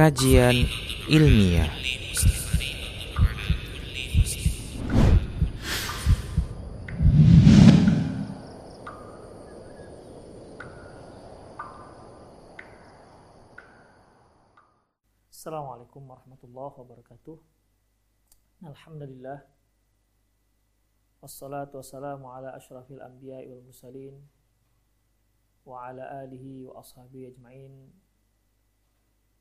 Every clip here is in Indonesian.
kajian ilmiah. Assalamualaikum warahmatullahi wabarakatuh. Alhamdulillah. Wassalatu wassalamu ala ashrafil anbiya wal mursalin wa ala alihi wa ashabihi ajma'in.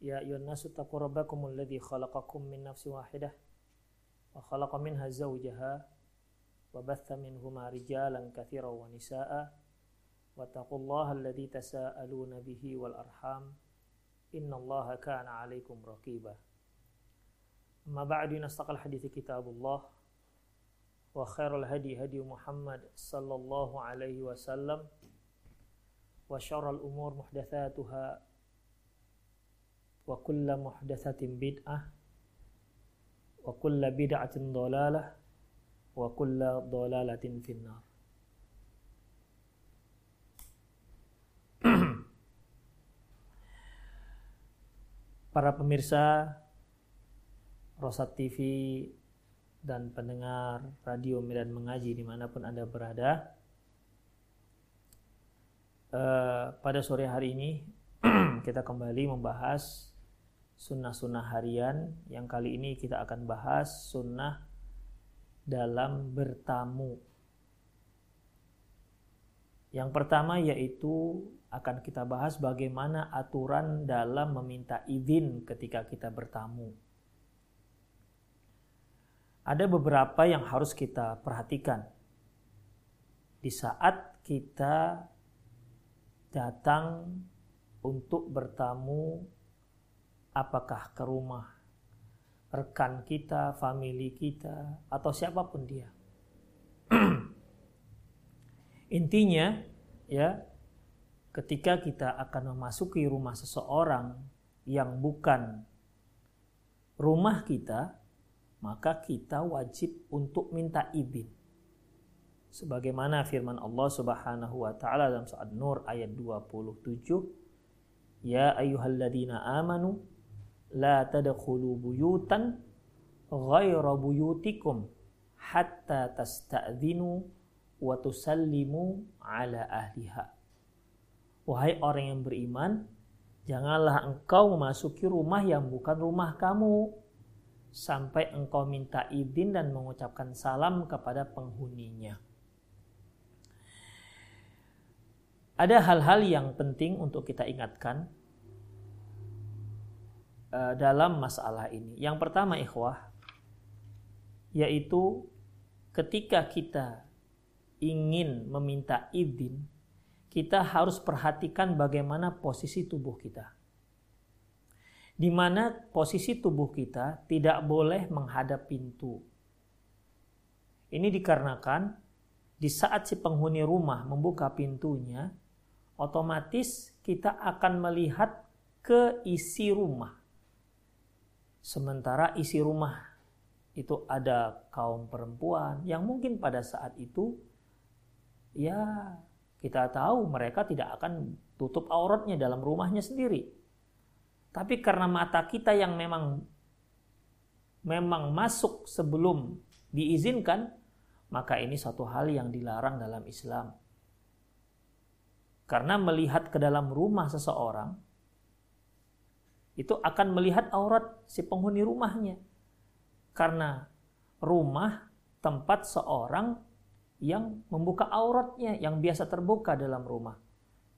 يا أيها الناس اتقوا ربكم الذي خلقكم من نفس واحدة وخلق منها زوجها وبث منهما رجالا كثيرا ونساء واتقوا الله الذي تساءلون به والأرحام إن الله كان عليكم رقيبا. ما بعد نستقى الحديث كتاب الله وخير الهدي هدي محمد صلى الله عليه وسلم وشر الأمور محدثاتها wa kulla muhdatsatin bid'ah. Wa kulla bid'atin dhalalah wa kulla dhalalatin finnar. Para pemirsa Rosat TV dan pendengar Radio Medan Mengaji di mana pun Anda berada uh, Pada sore hari ini kita kembali membahas sunnah-sunnah harian. Yang kali ini kita akan bahas sunnah dalam bertamu. Yang pertama yaitu akan kita bahas bagaimana aturan dalam meminta izin ketika kita bertamu. Ada beberapa yang harus kita perhatikan. Di saat kita datang untuk bertamu apakah ke rumah rekan kita, family kita atau siapa pun dia. Intinya ya ketika kita akan memasuki rumah seseorang yang bukan rumah kita, maka kita wajib untuk minta izin. Sebagaimana firman Allah Subhanahu wa taala dalam surat Nur ayat 27, "Ya ayyuhalladzina amanu la tadkhulu buyutan ghaira buyutikum hatta tasta'dzinu wa tusallimu ala ahliha." Wahai orang yang beriman, janganlah engkau memasuki rumah yang bukan rumah kamu sampai engkau minta izin dan mengucapkan salam kepada penghuninya. Ada hal-hal yang penting untuk kita ingatkan dalam masalah ini. Yang pertama, ikhwah, yaitu ketika kita ingin meminta izin, kita harus perhatikan bagaimana posisi tubuh kita di mana posisi tubuh kita tidak boleh menghadap pintu. Ini dikarenakan di saat si penghuni rumah membuka pintunya, otomatis kita akan melihat ke isi rumah. Sementara isi rumah itu ada kaum perempuan yang mungkin pada saat itu ya kita tahu mereka tidak akan tutup auratnya dalam rumahnya sendiri tapi karena mata kita yang memang memang masuk sebelum diizinkan, maka ini satu hal yang dilarang dalam Islam. Karena melihat ke dalam rumah seseorang itu akan melihat aurat si penghuni rumahnya. Karena rumah tempat seorang yang membuka auratnya yang biasa terbuka dalam rumah.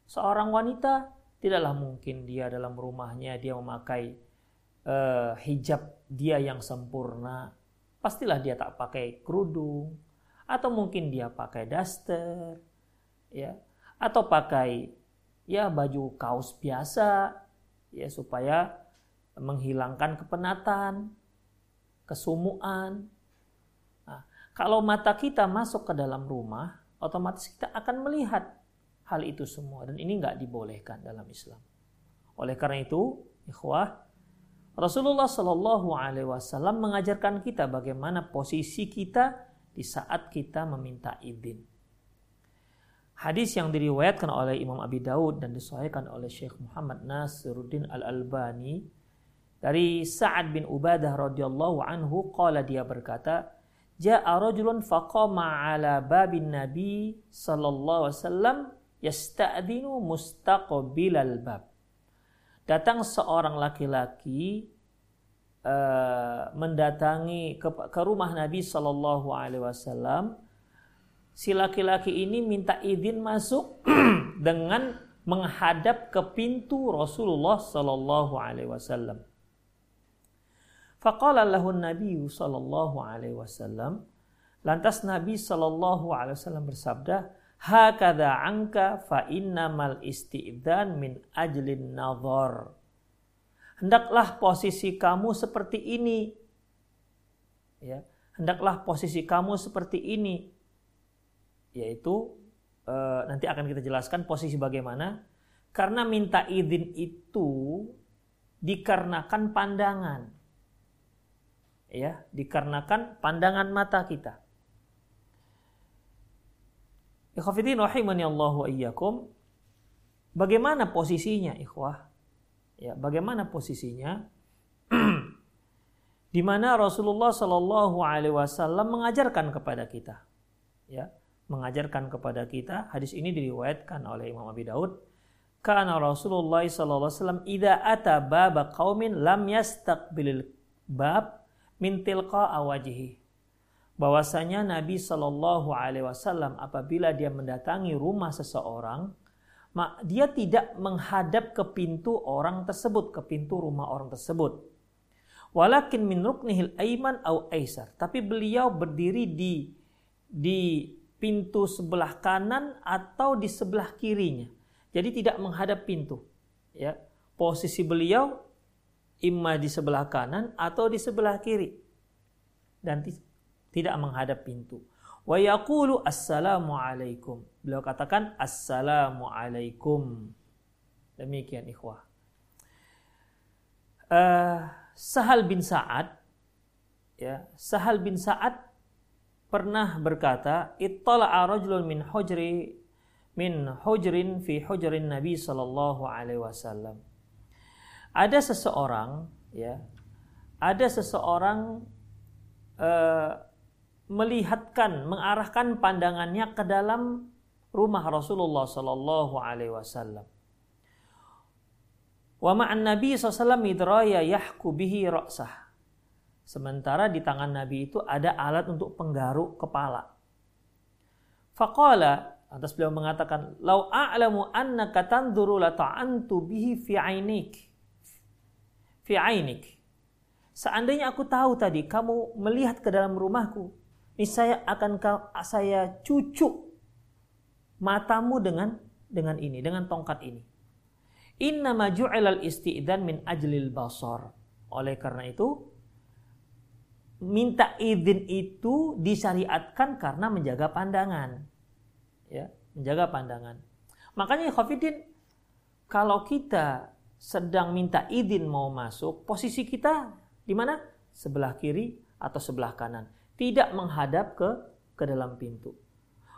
Seorang wanita tidaklah mungkin dia dalam rumahnya dia memakai uh, hijab dia yang sempurna. Pastilah dia tak pakai kerudung atau mungkin dia pakai daster ya atau pakai ya baju kaos biasa ya supaya menghilangkan kepenatan. kesumuan. Nah, kalau mata kita masuk ke dalam rumah, otomatis kita akan melihat hal itu semua dan ini nggak dibolehkan dalam Islam. Oleh karena itu, ikhwah, Rasulullah Shallallahu Alaihi Wasallam mengajarkan kita bagaimana posisi kita di saat kita meminta izin. Hadis yang diriwayatkan oleh Imam Abi Daud dan disahihkan oleh Syekh Muhammad Nasiruddin Al Albani dari Sa'ad bin Ubadah radhiyallahu anhu qala dia berkata Ja'a rajulun faqama ala babin Nabi sallallahu alaihi wasallam yasta'dinu mustaqbilal bab datang seorang laki-laki uh, mendatangi ke, ke rumah Nabi Shallallahu Alaihi Wasallam. Si laki-laki ini minta izin masuk dengan menghadap ke pintu Rasulullah Shallallahu Alaihi Wasallam. Faqala lahu Nabi sallallahu alaihi wasallam lantas Nabi sallallahu alaihi wasallam bersabda hakada angka fa innamal isti'dan min ajlin nadhar. Hendaklah posisi kamu seperti ini. Ya, hendaklah posisi kamu seperti ini. Yaitu e, nanti akan kita jelaskan posisi bagaimana. Karena minta izin itu dikarenakan pandangan. Ya, dikarenakan pandangan mata kita. Ikhwafidin rahimani Allah wa iyyakum. Bagaimana posisinya ikhwah? Ya, bagaimana posisinya? di mana Rasulullah Shallallahu alaihi wasallam mengajarkan kepada kita. Ya, mengajarkan kepada kita. Hadis ini diriwayatkan oleh Imam Abi Daud. Karena Rasulullah wasallam idza ata baba qaumin lam yastaqbilil bab min tilqa awajhi bahwasanya Nabi Shallallahu Alaihi Wasallam apabila dia mendatangi rumah seseorang, dia tidak menghadap ke pintu orang tersebut, ke pintu rumah orang tersebut. Walakin min ruknihil aiman au aisar. Tapi beliau berdiri di di pintu sebelah kanan atau di sebelah kirinya. Jadi tidak menghadap pintu. Ya, posisi beliau imma di sebelah kanan atau di sebelah kiri. Dan tidak menghadap pintu. Wa yaqulu assalamu alaikum. Beliau katakan assalamu alaikum. Demikian ikhwah. Uh, Sahal bin Sa'ad ya, Sahal bin Sa'ad pernah berkata, "Ittala'a rajulun min hujri min hujrin fi hujrin Nabi sallallahu alaihi wasallam." Ada seseorang ya, ada seseorang uh, melihatkan, mengarahkan pandangannya ke dalam rumah Rasulullah Sallallahu Alaihi Wasallam. Wa ma'an Nabi SAW midraya yahku bihi ra'sah. Sementara di tangan Nabi itu ada alat untuk penggaruk kepala. Faqala, atas beliau mengatakan, Lau a'lamu annaka tanzuru la ta'antu bihi fi ainik. Fi ainik. Seandainya aku tahu tadi kamu melihat ke dalam rumahku, saya akan saya cucuk matamu dengan dengan ini, dengan tongkat ini. Inna maju'ilal isti'dan min ajlil basar. Oleh karena itu, minta izin itu disyariatkan karena menjaga pandangan. Ya, menjaga pandangan. Makanya Khafidin, kalau kita sedang minta izin mau masuk, posisi kita di mana? Sebelah kiri atau sebelah kanan tidak menghadap ke ke dalam pintu.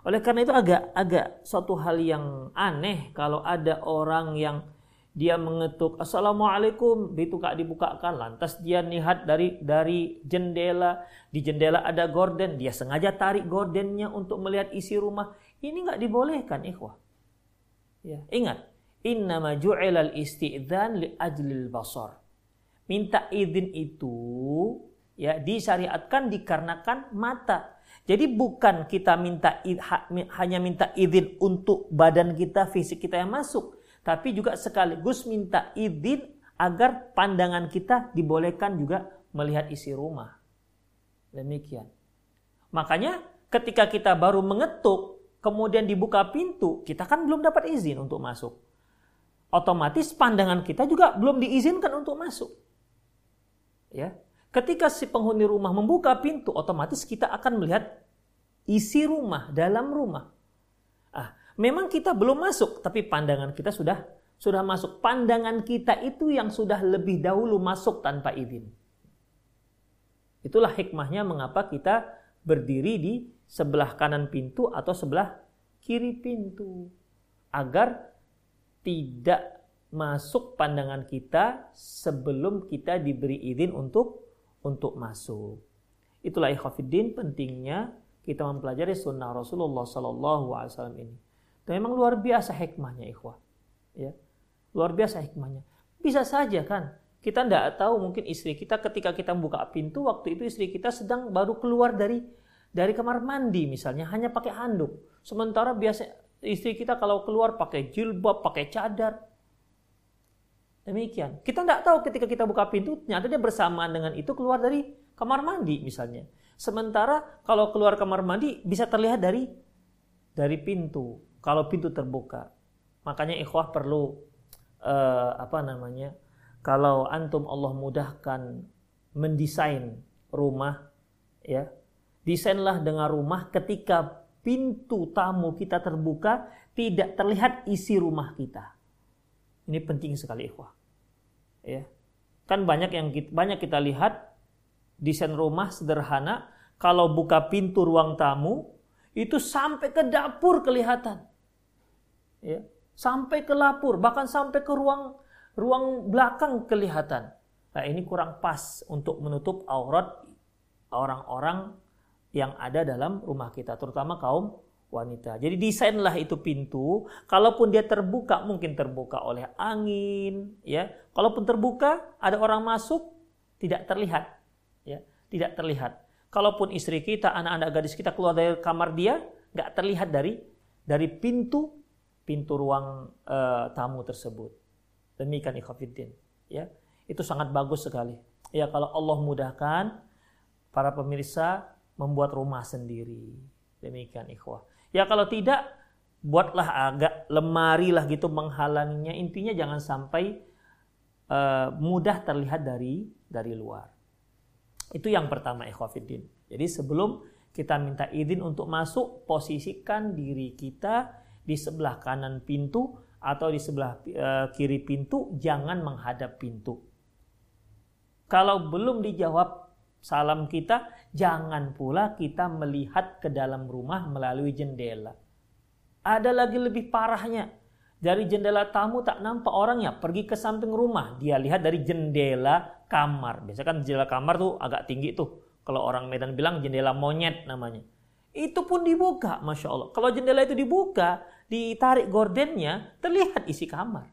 Oleh karena itu agak agak suatu hal yang aneh kalau ada orang yang dia mengetuk assalamualaikum. Itu gak dibukakan. Lantas dia lihat dari dari jendela. Di jendela ada gorden. Dia sengaja tarik gordennya untuk melihat isi rumah. Ini nggak dibolehkan ikhwah. Ya. Ingat inna ju'ilal isti'dzan li ajlil basar. Minta izin itu ya disyariatkan dikarenakan mata. Jadi bukan kita minta hanya minta izin untuk badan kita, fisik kita yang masuk, tapi juga sekaligus minta izin agar pandangan kita dibolehkan juga melihat isi rumah. Demikian. Makanya ketika kita baru mengetuk, kemudian dibuka pintu, kita kan belum dapat izin untuk masuk. Otomatis pandangan kita juga belum diizinkan untuk masuk. Ya, Ketika si penghuni rumah membuka pintu, otomatis kita akan melihat isi rumah, dalam rumah. Ah, memang kita belum masuk, tapi pandangan kita sudah sudah masuk. Pandangan kita itu yang sudah lebih dahulu masuk tanpa izin. Itulah hikmahnya mengapa kita berdiri di sebelah kanan pintu atau sebelah kiri pintu. Agar tidak masuk pandangan kita sebelum kita diberi izin untuk untuk masuk. Itulah ikhwafiddin pentingnya kita mempelajari sunnah Rasulullah Sallallahu ini. Dan memang luar biasa hikmahnya ikhwah. Ya, luar biasa hikmahnya. Bisa saja kan kita tidak tahu mungkin istri kita ketika kita buka pintu waktu itu istri kita sedang baru keluar dari dari kamar mandi misalnya hanya pakai handuk. Sementara biasa istri kita kalau keluar pakai jilbab, pakai cadar, Demikian. Kita tidak tahu ketika kita buka pintu, ternyata dia bersamaan dengan itu keluar dari kamar mandi misalnya. Sementara kalau keluar kamar mandi bisa terlihat dari dari pintu. Kalau pintu terbuka. Makanya ikhwah perlu uh, apa namanya? Kalau antum Allah mudahkan mendesain rumah ya. Desainlah dengan rumah ketika pintu tamu kita terbuka tidak terlihat isi rumah kita. Ini penting sekali ikhwah ya kan banyak yang kita, banyak kita lihat desain rumah sederhana kalau buka pintu ruang tamu itu sampai ke dapur kelihatan ya sampai ke lapur bahkan sampai ke ruang ruang belakang kelihatan nah ini kurang pas untuk menutup aurat orang-orang yang ada dalam rumah kita terutama kaum wanita. Jadi desainlah itu pintu, kalaupun dia terbuka mungkin terbuka oleh angin, ya. Kalaupun terbuka ada orang masuk tidak terlihat, ya, tidak terlihat. Kalaupun istri kita, anak-anak gadis kita keluar dari kamar dia, nggak terlihat dari dari pintu pintu ruang uh, tamu tersebut. Demikian ikhafidin, ya. Itu sangat bagus sekali. Ya kalau Allah mudahkan para pemirsa membuat rumah sendiri. Demikian ikhwah. Ya kalau tidak, buatlah agak lemari lah gitu menghalanginya. Intinya jangan sampai uh, mudah terlihat dari dari luar. Itu yang pertama ikhwafiddin. Jadi sebelum kita minta izin untuk masuk, posisikan diri kita di sebelah kanan pintu atau di sebelah uh, kiri pintu, jangan menghadap pintu. Kalau belum dijawab salam kita, jangan pula kita melihat ke dalam rumah melalui jendela. Ada lagi lebih parahnya. Dari jendela tamu tak nampak orangnya, pergi ke samping rumah, dia lihat dari jendela kamar. Biasanya kan jendela kamar tuh agak tinggi tuh. Kalau orang Medan bilang jendela monyet namanya. Itu pun dibuka, Masya Allah. Kalau jendela itu dibuka, ditarik gordennya, terlihat isi kamar.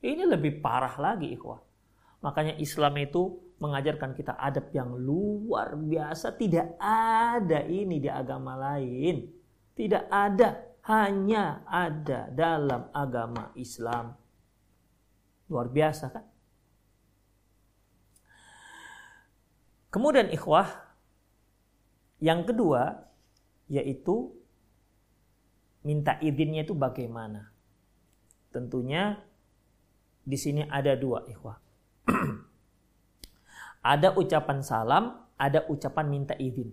Ini lebih parah lagi, ikhwah. Makanya Islam itu mengajarkan kita adab yang luar biasa. Tidak ada ini di agama lain. Tidak ada. Hanya ada dalam agama Islam. Luar biasa kan? Kemudian ikhwah, yang kedua yaitu minta izinnya itu bagaimana? Tentunya di sini ada dua ikhwah. Ada ucapan salam, ada ucapan minta izin.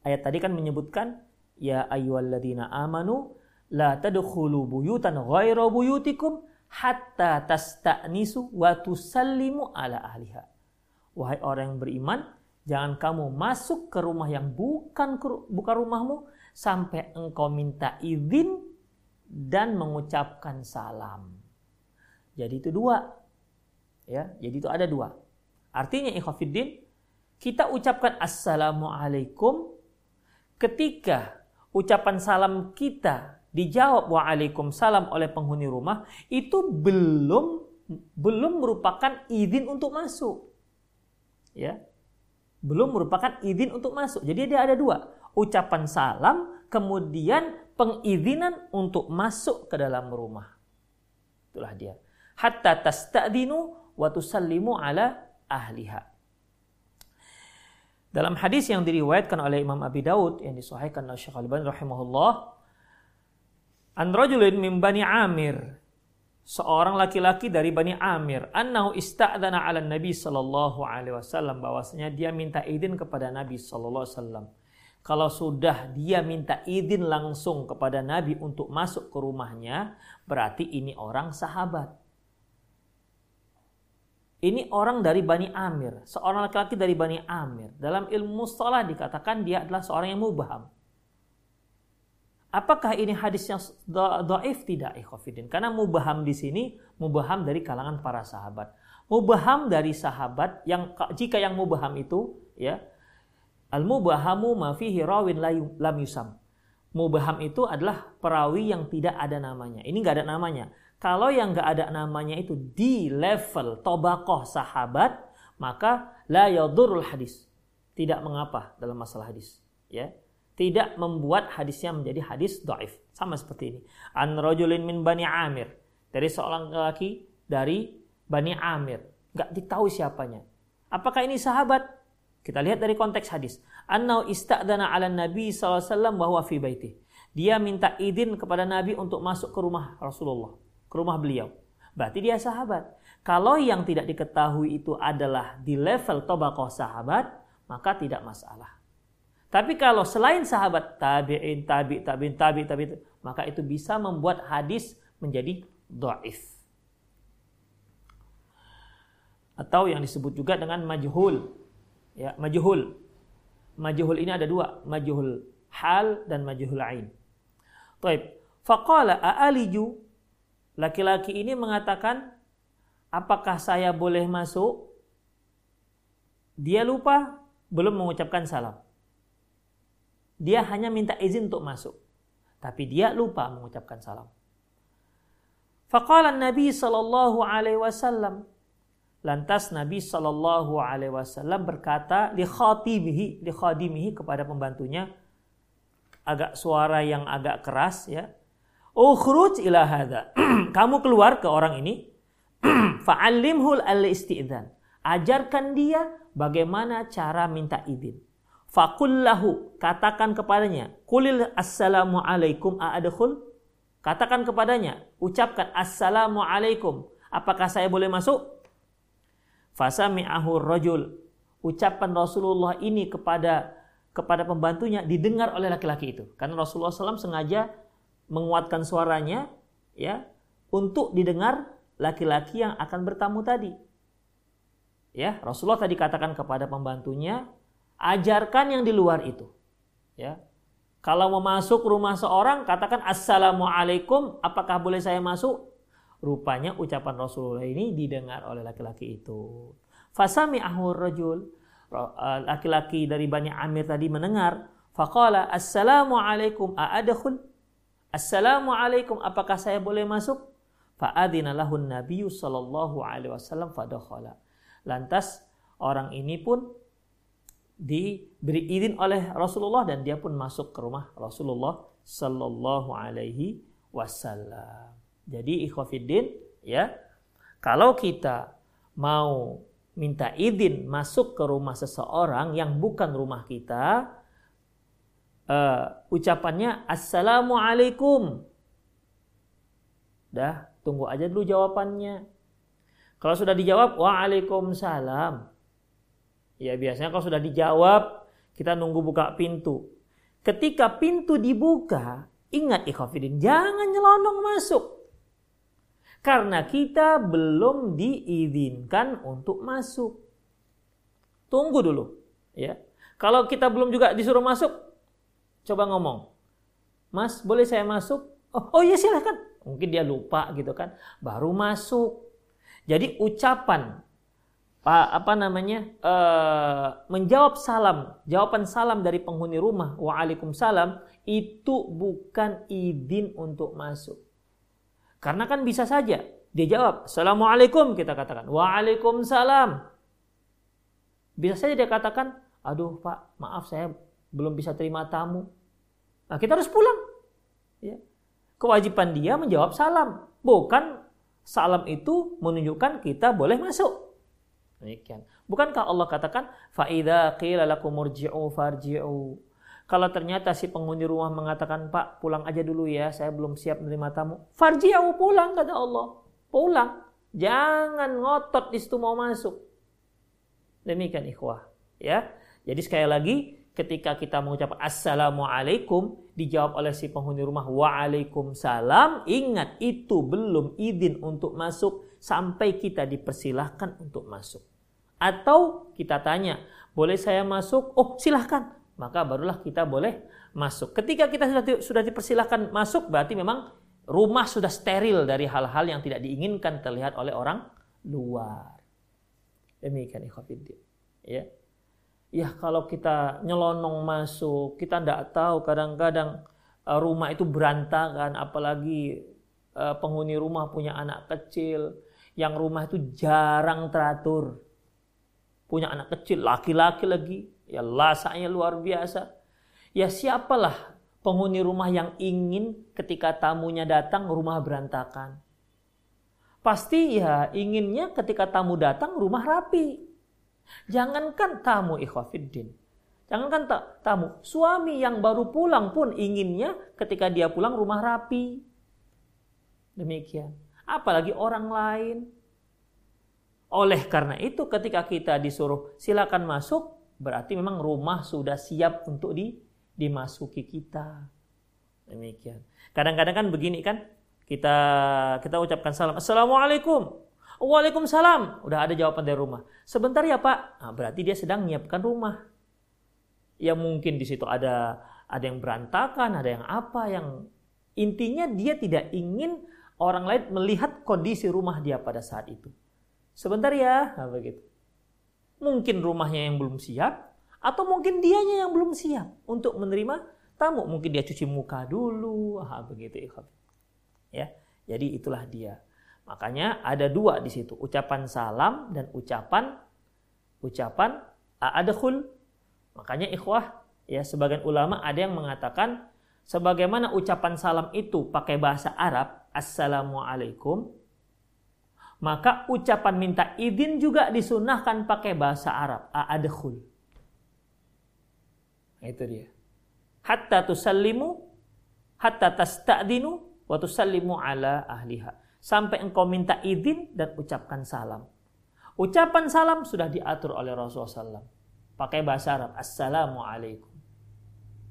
Ayat tadi kan menyebutkan ya ayyuhalladzina amanu la tadkhulu buyutan ghaira buyutikum hatta tasta'nisu wa tusallimu ala ahliha. Wahai orang yang beriman, jangan kamu masuk ke rumah yang bukan bukan rumahmu sampai engkau minta izin dan mengucapkan salam. Jadi itu dua. Ya, jadi itu ada dua. Artinya ikhwafiddin, kita ucapkan assalamualaikum ketika ucapan salam kita dijawab waalaikumsalam oleh penghuni rumah itu belum belum merupakan izin untuk masuk. Ya. Belum merupakan izin untuk masuk. Jadi dia ada dua. Ucapan salam, kemudian pengizinan untuk masuk ke dalam rumah. Itulah dia. Hatta tasta'dinu wa tusallimu ala ahliha. Dalam hadis yang diriwayatkan oleh Imam Abi Daud yang disahihkan oleh Syekh Al-Albani rahimahullah, an rajulin min Bani Amir. Seorang laki-laki dari Bani Amir annahu ista'dana 'ala Nabi sallallahu alaihi wasallam bahwasanya dia minta izin kepada Nabi sallallahu alaihi wasallam. Kalau sudah dia minta izin langsung kepada Nabi untuk masuk ke rumahnya, berarti ini orang sahabat. Ini orang dari Bani Amir, seorang laki-laki dari Bani Amir. Dalam ilmu mustalah dikatakan dia adalah seorang yang mubaham. Apakah ini hadis yang dhaif tidak ikhwafidin? Karena mubaham di sini mubaham dari kalangan para sahabat. Mubaham dari sahabat yang jika yang mubaham itu ya al mubahamu ma fihi rawin lam yusam. Mubaham itu adalah perawi yang tidak ada namanya. Ini nggak ada namanya. Kalau yang nggak ada namanya itu di level tobakoh sahabat, maka la yadurul hadis. Tidak mengapa dalam masalah hadis. Ya, tidak membuat hadisnya menjadi hadis doif. Sama seperti ini. An rojulin min Bani Amir. Dari seorang laki dari Bani Amir. Gak ditahu siapanya. Apakah ini sahabat? Kita lihat dari konteks hadis. Annau ista'dana ala Nabi SAW bahwa fi baiti. Dia minta izin kepada Nabi untuk masuk ke rumah Rasulullah. Ke rumah beliau. Berarti dia sahabat. Kalau yang tidak diketahui itu adalah di level tobakoh sahabat, maka tidak masalah. Tapi kalau selain sahabat tabi'in, tabi, tabi'in, tabi, tabi, maka itu bisa membuat hadis menjadi do'if. Atau yang disebut juga dengan majhul. Ya, majhul. Majhul ini ada dua, majhul hal dan majhul ain. Taib. Faqala a'aliju laki-laki ini mengatakan apakah saya boleh masuk? Dia lupa belum mengucapkan salam. Dia hanya minta izin untuk masuk. Tapi dia lupa mengucapkan salam. Faqala Nabi sallallahu alaihi wasallam Lantas Nabi sallallahu alaihi wasallam berkata li khatimihi li khadimihi kepada pembantunya agak suara yang agak keras ya. Ukhruj ila hadza. Kamu keluar ke orang ini fa'allimhu al-istidzan. Ajarkan dia bagaimana cara minta izin. Fakullahu katakan kepadanya, kulil assalamu alaikum a'adkhul. Katakan kepadanya, ucapkan assalamu alaikum. Apakah saya boleh masuk? Fasami'ahu rajul. Ucapan Rasulullah ini kepada kepada pembantunya didengar oleh laki-laki itu. Karena Rasulullah SAW sengaja menguatkan suaranya ya untuk didengar laki-laki yang akan bertamu tadi. Ya, Rasulullah tadi katakan kepada pembantunya, ajarkan yang di luar itu. Ya. Kalau mau masuk rumah seorang, katakan Assalamualaikum, apakah boleh saya masuk? Rupanya ucapan Rasulullah ini didengar oleh laki-laki itu. Fasami ahur rajul, eh, laki-laki dari Bani Amir tadi mendengar, faqala Assalamualaikum a'adakhul? Assalamualaikum, apakah saya boleh masuk? Fa'adina lahun Nabi sallallahu alaihi wasallam fadakhala. Lantas orang ini pun diberi izin oleh Rasulullah dan dia pun masuk ke rumah Rasulullah Sallallahu Alaihi Wasallam. Jadi ikhwafiddin ya, kalau kita mau minta izin masuk ke rumah seseorang yang bukan rumah kita, uh, ucapannya Assalamualaikum. Dah, tunggu aja dulu jawabannya. Kalau sudah dijawab Waalaikumsalam Ya biasanya kalau sudah dijawab, kita nunggu buka pintu. Ketika pintu dibuka, ingat ikhafidin, jangan nyelonong masuk. Karena kita belum diizinkan untuk masuk. Tunggu dulu, ya. Kalau kita belum juga disuruh masuk, coba ngomong. Mas, boleh saya masuk? Oh, oh iya silahkan. Mungkin dia lupa gitu kan. Baru masuk. Jadi ucapan apa namanya uh, menjawab salam jawaban salam dari penghuni rumah waalaikumsalam itu bukan izin untuk masuk. Karena kan bisa saja dia jawab assalamualaikum kita katakan waalaikumsalam. Bisa saja dia katakan aduh pak maaf saya belum bisa terima tamu. Nah kita harus pulang. Ya. Kewajiban dia menjawab salam. Bukan salam itu menunjukkan kita boleh masuk Demikian. Bukankah Allah katakan faida qila lakum murji'u farji'u. Kalau ternyata si penghuni rumah mengatakan, "Pak, pulang aja dulu ya, saya belum siap menerima tamu." Farji'u pulang kata Allah. pulang. Jangan ngotot di situ mau masuk. Demikian ikhwah. Ya. Jadi sekali lagi ketika kita mengucap assalamualaikum dijawab oleh si penghuni rumah waalaikumsalam ingat itu belum izin untuk masuk sampai kita dipersilahkan untuk masuk. Atau kita tanya boleh saya masuk? Oh silahkan. Maka barulah kita boleh masuk. Ketika kita sudah sudah dipersilahkan masuk berarti memang rumah sudah steril dari hal-hal yang tidak diinginkan terlihat oleh orang luar. Demikian ikhwatiddin ya. Ya kalau kita nyelonong masuk, kita tidak tahu kadang-kadang uh, rumah itu berantakan, apalagi uh, penghuni rumah punya anak kecil, yang rumah itu jarang teratur. Punya anak kecil, laki-laki lagi, ya lasanya luar biasa. Ya siapalah penghuni rumah yang ingin ketika tamunya datang rumah berantakan. Pasti ya inginnya ketika tamu datang rumah rapi. Jangankan tamu ikhwafiddin. Jangankan tamu, suami yang baru pulang pun inginnya ketika dia pulang rumah rapi. Demikian. Apalagi orang lain. Oleh karena itu ketika kita disuruh silakan masuk, berarti memang rumah sudah siap untuk di, dimasuki kita. Demikian. Kadang-kadang kan begini kan, kita kita ucapkan salam, Assalamualaikum. Waalaikumsalam. Udah ada jawaban dari rumah. Sebentar ya Pak. Nah, berarti dia sedang menyiapkan rumah. Ya mungkin di situ ada ada yang berantakan, ada yang apa, yang intinya dia tidak ingin orang lain melihat kondisi rumah dia pada saat itu. Sebentar ya, nah, begitu. Mungkin rumahnya yang belum siap, atau mungkin dianya yang belum siap untuk menerima tamu. Mungkin dia cuci muka dulu, ah, begitu ya. Jadi itulah dia. Makanya ada dua di situ, ucapan salam dan ucapan ucapan a'adkhul. Makanya ikhwah, ya sebagian ulama ada yang mengatakan sebagaimana ucapan salam itu pakai bahasa Arab, assalamualaikum, maka ucapan minta izin juga disunahkan pakai bahasa Arab, a'adkhul. Itu dia. Hatta tusallimu, hatta tasta'dinu, wa tusallimu ala ahliha sampai engkau minta izin dan ucapkan salam. Ucapan salam sudah diatur oleh Rasulullah SAW. Pakai bahasa Arab, Assalamualaikum.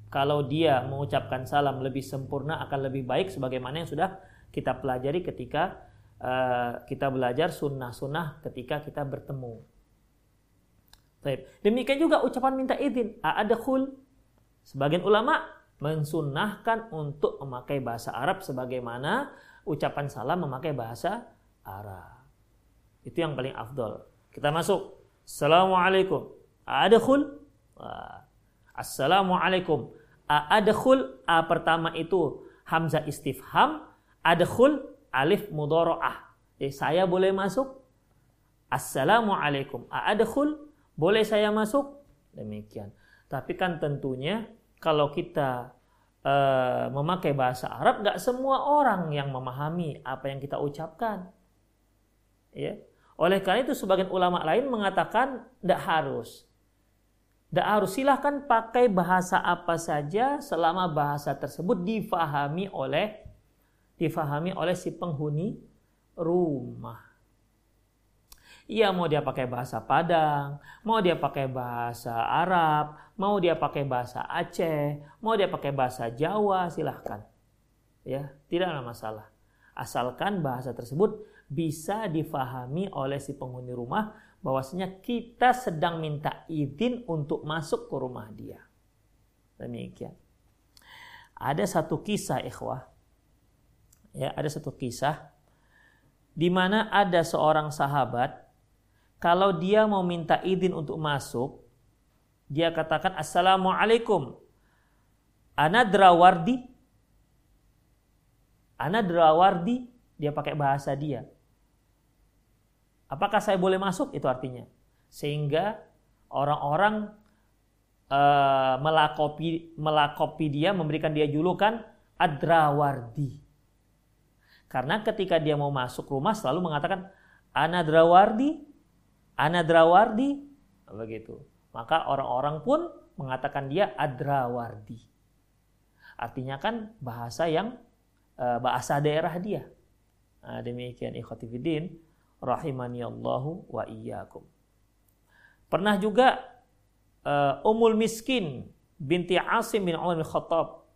Kalau dia mengucapkan salam lebih sempurna akan lebih baik sebagaimana yang sudah kita pelajari ketika uh, kita belajar sunnah-sunnah ketika kita bertemu. Baik. Demikian juga ucapan minta izin, a'adakhul. Sebagian ulama mensunnahkan untuk memakai bahasa Arab sebagaimana ucapan salam memakai bahasa Arab. Itu yang paling afdol. Kita masuk. Assalamualaikum. Adkhul. Assalamualaikum. Adkhul. A pertama itu hamzah istifham. Adkhul alif mudoro'ah. Jadi saya boleh masuk. Assalamualaikum. Adkhul. Boleh saya masuk? Demikian. Tapi kan tentunya kalau kita uh, memakai bahasa Arab, nggak semua orang yang memahami apa yang kita ucapkan. Ya. Oleh karena itu sebagian ulama lain mengatakan tidak harus. Tidak harus silahkan pakai bahasa apa saja selama bahasa tersebut difahami oleh difahami oleh si penghuni rumah. Iya mau dia pakai bahasa Padang, mau dia pakai bahasa Arab, mau dia pakai bahasa Aceh, mau dia pakai bahasa Jawa, silahkan. Ya, tidak ada masalah. Asalkan bahasa tersebut bisa difahami oleh si penghuni rumah bahwasanya kita sedang minta izin untuk masuk ke rumah dia. Demikian. Ada satu kisah ikhwah. Ya, ada satu kisah di mana ada seorang sahabat kalau dia mau minta izin untuk masuk, dia katakan Assalamualaikum. Anadrawardi. Anadrawardi, dia pakai bahasa dia. Apakah saya boleh masuk? Itu artinya. Sehingga orang-orang uh, melakopi, melakopi dia, memberikan dia julukan Adrawardi. Karena ketika dia mau masuk rumah selalu mengatakan Anadrawardi, Anadrawardi begitu. Maka orang-orang pun mengatakan dia Adrawardi. Artinya kan bahasa yang eh, bahasa daerah dia. Nah, demikian ikhwatifidin rahimani Allahu wa iyyakum. Pernah juga uh, Ummul Miskin binti Asim bin Umar bin Khattab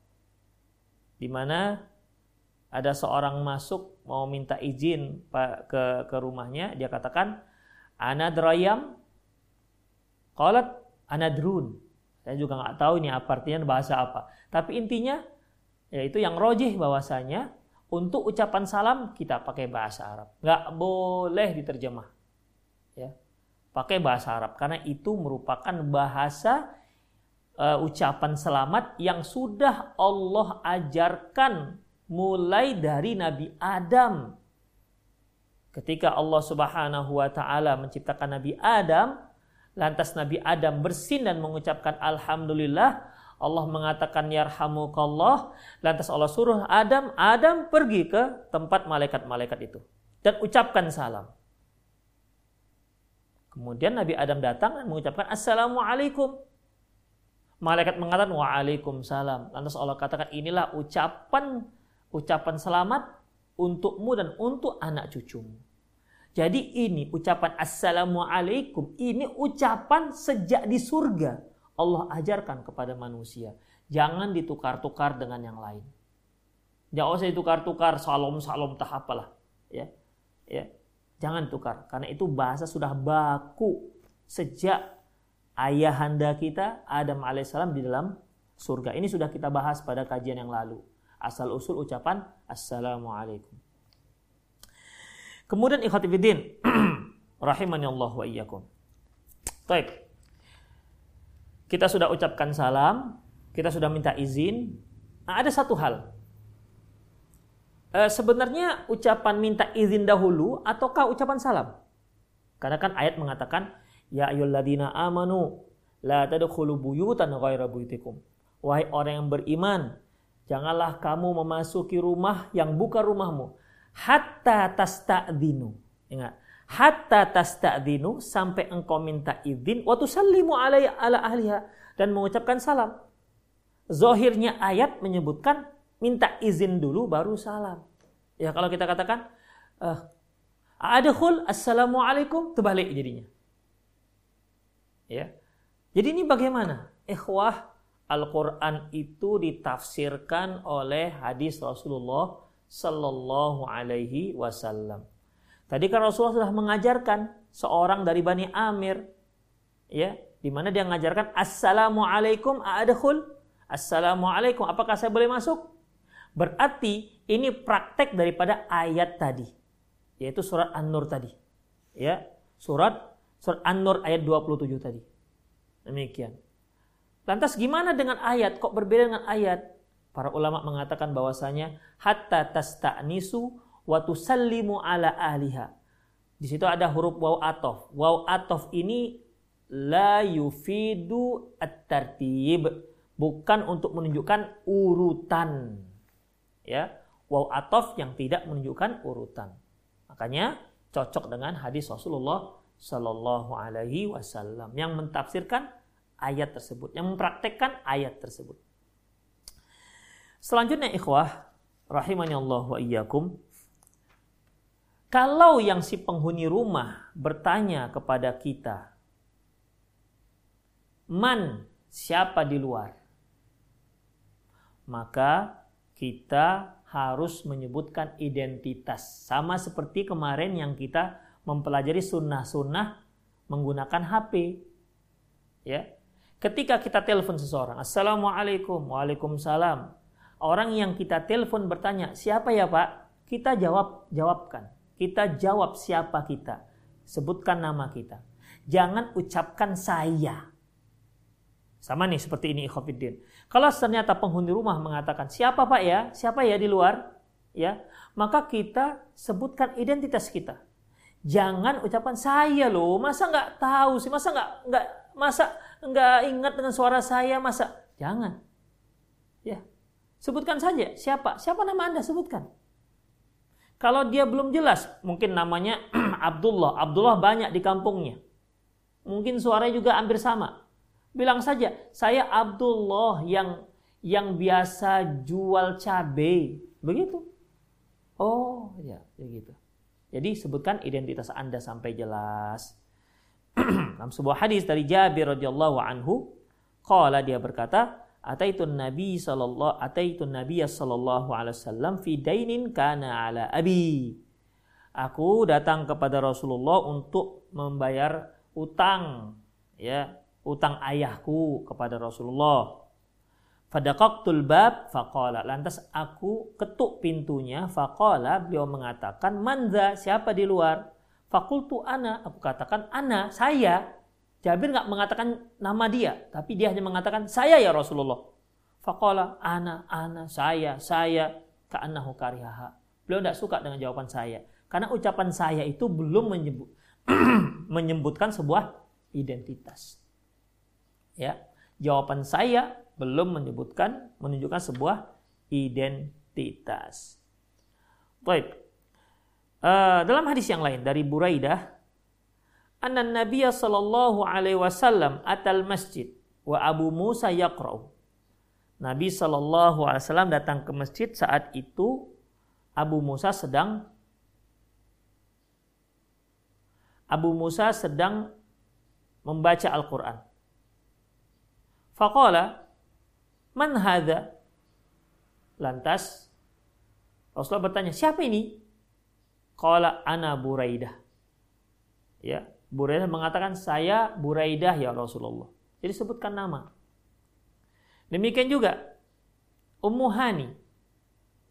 di mana ada seorang masuk mau minta izin ke ke rumahnya dia katakan anadrayam qalat anadrun saya juga nggak tahu ini apa artinya bahasa apa. Tapi intinya yaitu yang rojih bahwasanya untuk ucapan salam kita pakai bahasa Arab. Nggak boleh diterjemah ya. Pakai bahasa Arab karena itu merupakan bahasa uh, ucapan selamat yang sudah Allah ajarkan mulai dari Nabi Adam. Ketika Allah Subhanahu wa taala menciptakan Nabi Adam, lantas Nabi Adam bersin dan mengucapkan alhamdulillah, Allah mengatakan yarhamukallah, lantas Allah suruh Adam, Adam pergi ke tempat malaikat-malaikat itu dan ucapkan salam. Kemudian Nabi Adam datang dan mengucapkan assalamualaikum. Malaikat mengatakan waalaikumsalam. Lantas Allah katakan inilah ucapan ucapan selamat untukmu dan untuk anak cucumu. Jadi ini ucapan assalamualaikum ini ucapan sejak di surga Allah ajarkan kepada manusia. Jangan ditukar-tukar dengan yang lain. Jangan usah ditukar-tukar salom-salom tahap apalah, ya. Ya. Jangan tukar karena itu bahasa sudah baku sejak ayahanda kita Adam alaihissalam di dalam surga. Ini sudah kita bahas pada kajian yang lalu. Asal usul ucapan Assalamualaikum. Kemudian ikhwatibidin rahimani Allah wa iyyakum. Baik. Kita sudah ucapkan salam, kita sudah minta izin. Nah, ada satu hal. E, sebenarnya ucapan minta izin dahulu ataukah ucapan salam? Karena kan ayat mengatakan Ya ayyuhalladzina amanu la tadkhulu buyutan ghaira buyutikum. Wahai orang yang beriman, janganlah kamu memasuki rumah yang bukan rumahmu hatta tasta'dinu. Ingat, hatta tasta'dinu sampai engkau minta izin wa tusallimu ala ala ahliha dan mengucapkan salam. Zohirnya ayat menyebutkan minta izin dulu baru salam. Ya kalau kita katakan uh, adkhul assalamualaikum terbalik jadinya. Ya. Jadi ini bagaimana? Ikhwah, Al-Quran itu ditafsirkan oleh hadis Rasulullah Sallallahu Alaihi Wasallam. Tadi kan Rasulullah sudah mengajarkan seorang dari Bani Amir, ya, di mana dia mengajarkan Assalamualaikum adkhul. Assalamualaikum, apakah saya boleh masuk? Berarti ini praktek daripada ayat tadi, yaitu surat An-Nur tadi. Ya, surat Surat An-Nur ayat 27 tadi. Demikian. Lantas gimana dengan ayat? Kok berbeda dengan ayat? Para ulama mengatakan bahwasanya hatta tasta'nisu wa tusallimu ala ahliha. Di situ ada huruf waw atof. Waw atof ini la yufidu at-tartib. Bukan untuk menunjukkan urutan. Ya, waw atof yang tidak menunjukkan urutan. Makanya cocok dengan hadis Rasulullah Sallallahu Alaihi Wasallam yang mentafsirkan ayat tersebut, yang mempraktekkan ayat tersebut. Selanjutnya ikhwah, rahimani Allah wa iyyakum. Kalau yang si penghuni rumah bertanya kepada kita, man siapa di luar? Maka kita harus menyebutkan identitas. Sama seperti kemarin yang kita mempelajari sunnah-sunnah menggunakan HP. Ya. Ketika kita telepon seseorang, Assalamualaikum, Waalaikumsalam. Orang yang kita telepon bertanya, siapa ya Pak? Kita jawab, jawabkan. Kita jawab siapa kita. Sebutkan nama kita. Jangan ucapkan saya. Sama nih seperti ini ikhwafiddin. Kalau ternyata penghuni rumah mengatakan, siapa Pak ya? Siapa ya di luar? Ya, maka kita sebutkan identitas kita. Jangan ucapan saya loh, masa nggak tahu sih, masa nggak nggak masa nggak ingat dengan suara saya, masa jangan. Ya, sebutkan saja siapa, siapa nama anda sebutkan. Kalau dia belum jelas, mungkin namanya Abdullah, Abdullah banyak di kampungnya. Mungkin suaranya juga hampir sama. Bilang saja, saya Abdullah yang yang biasa jual cabai. Begitu. Oh, ya, ya gitu. Jadi sebutkan identitas Anda sampai jelas. Dalam sebuah hadis dari Jabir radhiyallahu anhu, qala dia berkata, "Ataitun Nabi sallallahu ataitun Nabiy sallallahu alaihi wasallam fi dainin kana ala abi." Aku datang kepada Rasulullah untuk membayar utang ya, utang ayahku kepada Rasulullah. Fadaqaqtul bab faqala. Lantas aku ketuk pintunya faqala beliau mengatakan manza siapa di luar? Fakultu ana. Aku katakan ana saya. Jabir nggak mengatakan nama dia, tapi dia hanya mengatakan saya ya Rasulullah. Faqala ana ana saya saya ka'annahu karihaha. Beliau tidak suka dengan jawaban saya. Karena ucapan saya itu belum menyebut menyebutkan sebuah identitas. Ya, jawaban saya belum menyebutkan menunjukkan sebuah identitas. Baik. Uh, dalam hadis yang lain dari Buraidah, anna Nabiya sallallahu alaihi wasallam atal masjid wa Abu Musa yaqra'u. Nabi sallallahu alaihi wasallam datang ke masjid saat itu Abu Musa sedang Abu Musa sedang membaca Al-Quran. Faqala Man hadha? Lantas Rasulullah bertanya, siapa ini? Qala ana Buraidah. Ya, Buraidah mengatakan saya Buraidah ya Rasulullah. Jadi sebutkan nama. Demikian juga Ummu Hani.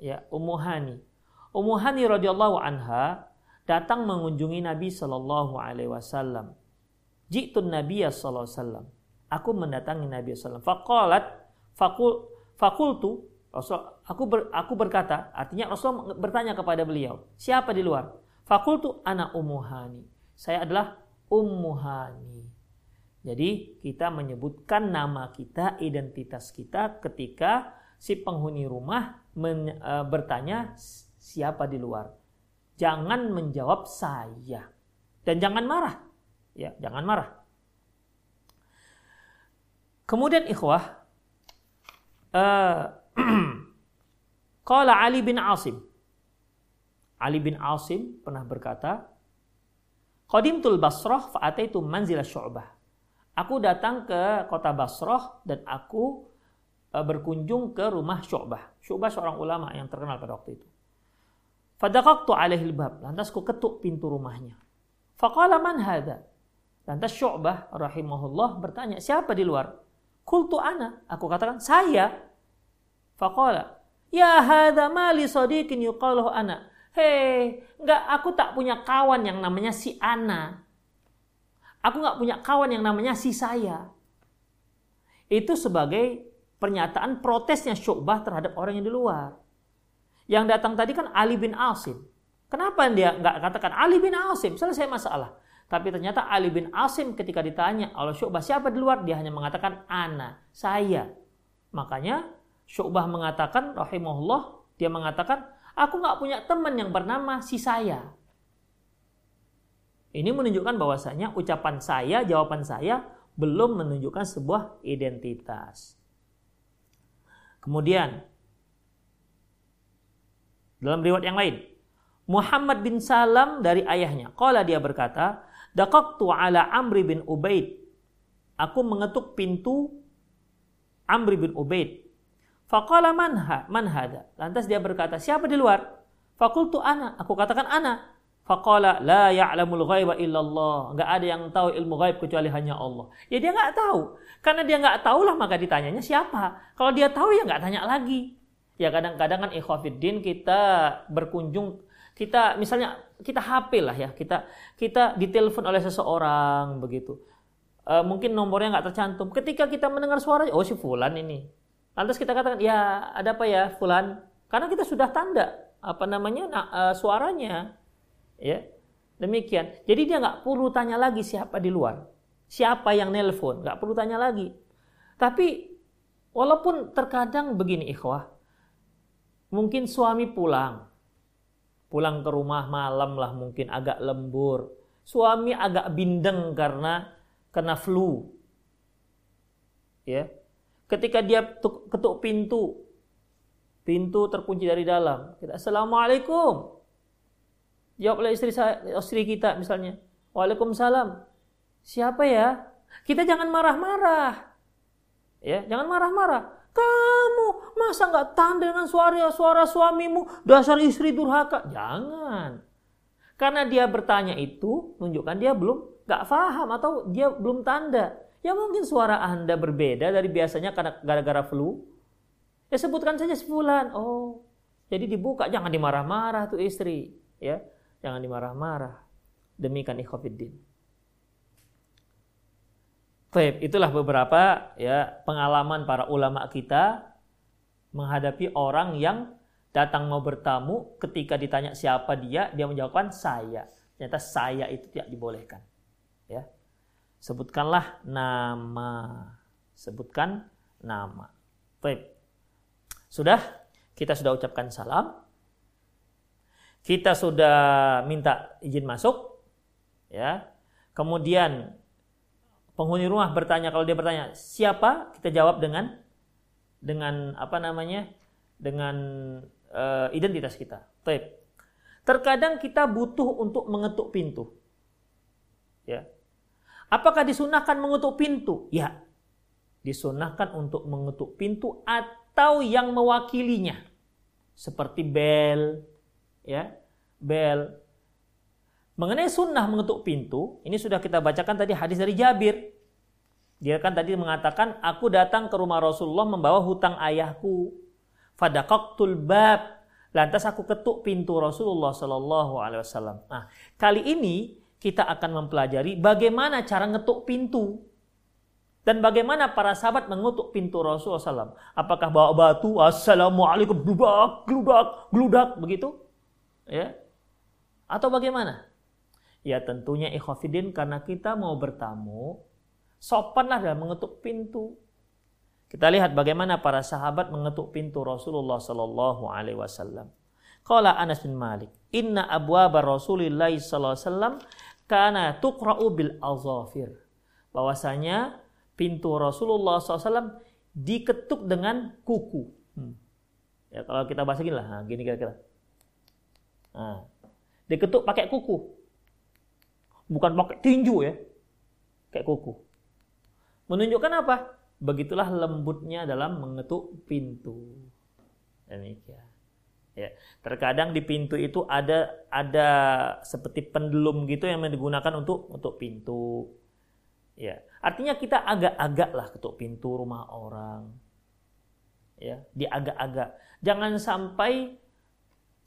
Ya, Ummu Hani. Ummu Hani radhiyallahu anha datang mengunjungi Nabi sallallahu alaihi wasallam. Jitun Nabi sallallahu alaihi wasallam. Aku mendatangi Nabi sallallahu alaihi wasallam. Faqalat fakul fakultu Rasul aku ber, aku berkata artinya Rasul bertanya kepada beliau siapa di luar fakultu anak umuhani saya adalah umuhani jadi kita menyebutkan nama kita, identitas kita ketika si penghuni rumah men, e, bertanya siapa di luar. Jangan menjawab saya dan jangan marah. Ya, jangan marah. Kemudian ikhwah, Qala Ali bin Asim. Ali bin Asim pernah berkata, Qadimtul Basrah fa'ataitu manzil syu'bah. Aku datang ke kota Basrah dan aku uh, berkunjung ke rumah Syu'bah. Syu'bah seorang ulama yang terkenal pada waktu itu. Fadaqaqtu alaihi bab. Lantas ku ketuk pintu rumahnya. Faqala man hadha? Lantas Syu'bah rahimahullah bertanya, siapa di luar? Kultu ana. Aku katakan, saya. Faqala. Ya hadha mali sadiqin yuqaluh ana. Hei, enggak aku tak punya kawan yang namanya si ana. Aku enggak punya kawan yang namanya si saya. Itu sebagai pernyataan protesnya Syu'bah terhadap orang yang di luar. Yang datang tadi kan Ali bin Asim. Kenapa dia enggak katakan Ali bin Asim? Selesai masalah. Tapi ternyata Ali bin Asim ketika ditanya oleh Syu'bah siapa di luar, dia hanya mengatakan ana, saya. Makanya Syu'bah mengatakan rahimahullah, dia mengatakan, aku nggak punya teman yang bernama si saya. Ini menunjukkan bahwasanya ucapan saya, jawaban saya belum menunjukkan sebuah identitas. Kemudian dalam riwayat yang lain, Muhammad bin Salam dari ayahnya. Kala dia berkata, Dakaktu ala Amri bin Ubaid. Aku mengetuk pintu Amri bin Ubaid. Faqala manha, man hada. Lantas dia berkata, siapa di luar? Fakultu ana. Aku katakan ana. Faqala la ya'lamul ghaiba illallah. Enggak ada yang tahu ilmu gaib kecuali hanya Allah. Ya dia enggak tahu. Karena dia enggak tahulah maka ditanyanya siapa. Kalau dia tahu ya enggak tanya lagi. Ya kadang-kadang kan ikhwafiddin kita berkunjung kita misalnya kita HP lah ya, kita kita ditelepon oleh seseorang begitu. E, mungkin nomornya nggak tercantum. Ketika kita mendengar suara, oh si Fulan ini. Lantas kita katakan, ya ada apa ya Fulan? Karena kita sudah tanda apa namanya nah, e, suaranya, ya demikian. Jadi dia nggak perlu tanya lagi siapa di luar, siapa yang nelpon, nggak perlu tanya lagi. Tapi walaupun terkadang begini ikhwah, mungkin suami pulang, pulang ke rumah malam lah mungkin agak lembur. Suami agak bindeng karena kena flu. Ya. Ketika dia ketuk pintu, Pintu terkunci dari dalam. Kita Assalamualaikum. Jawab oleh istri saya, istri kita misalnya. Waalaikumsalam. Siapa ya? Kita jangan marah-marah. Ya, jangan marah-marah. Kamu masa nggak tahan dengan suara suara suamimu dasar istri durhaka? Jangan. Karena dia bertanya itu menunjukkan dia belum nggak paham atau dia belum tanda. Ya mungkin suara anda berbeda dari biasanya karena gara-gara flu. Ya sebutkan saja sebulan. Oh, jadi dibuka jangan dimarah-marah tuh istri. Ya, jangan dimarah-marah. Demikian ikhwafiddin. Baik, itulah beberapa ya pengalaman para ulama kita menghadapi orang yang datang mau bertamu ketika ditanya siapa dia dia menjawabkan saya. Ternyata saya itu tidak dibolehkan. Sebutkanlah nama. Sebutkan nama. Baik. Sudah kita sudah ucapkan salam. Kita sudah minta izin masuk ya. Kemudian penghuni rumah bertanya kalau dia bertanya siapa kita jawab dengan dengan apa namanya dengan uh, identitas kita. Baik. Terkadang kita butuh untuk mengetuk pintu. Ya. Apakah disunahkan mengetuk pintu? Ya. Disunahkan untuk mengetuk pintu atau yang mewakilinya. Seperti bel, ya. Bel Mengenai sunnah mengetuk pintu, ini sudah kita bacakan tadi hadis dari Jabir. Dia kan tadi mengatakan, aku datang ke rumah Rasulullah membawa hutang ayahku. Fadaqaqtul bab. Lantas aku ketuk pintu Rasulullah Shallallahu Alaihi Wasallam. Nah, kali ini kita akan mempelajari bagaimana cara ngetuk pintu dan bagaimana para sahabat mengutuk pintu Rasulullah SAW. Apakah bawa batu, assalamualaikum, gludak, gludak, gludak, begitu? Ya, atau bagaimana? Ya tentunya ikhwafidin karena kita mau bertamu, sopanlah dalam mengetuk pintu. Kita lihat bagaimana para sahabat mengetuk pintu Rasulullah Sallallahu Alaihi Wasallam. Qala Anas bin Malik, Inna abwaba Rasulillah Sallallahu Alaihi Wasallam kana tuqra'u bil azafir. Bahwasanya pintu Rasulullah SAW diketuk dengan kuku. Hmm. Ya kalau kita bahasa gini lah, nah, gini kira-kira. Nah, diketuk pakai kuku bukan pakai tinju ya, kayak kuku. Menunjukkan apa? Begitulah lembutnya dalam mengetuk pintu. Demikian. Ya, terkadang di pintu itu ada ada seperti pendulum gitu yang digunakan untuk untuk pintu. Ya, artinya kita agak-agak lah ketuk pintu rumah orang. Ya, di agak-agak. Jangan sampai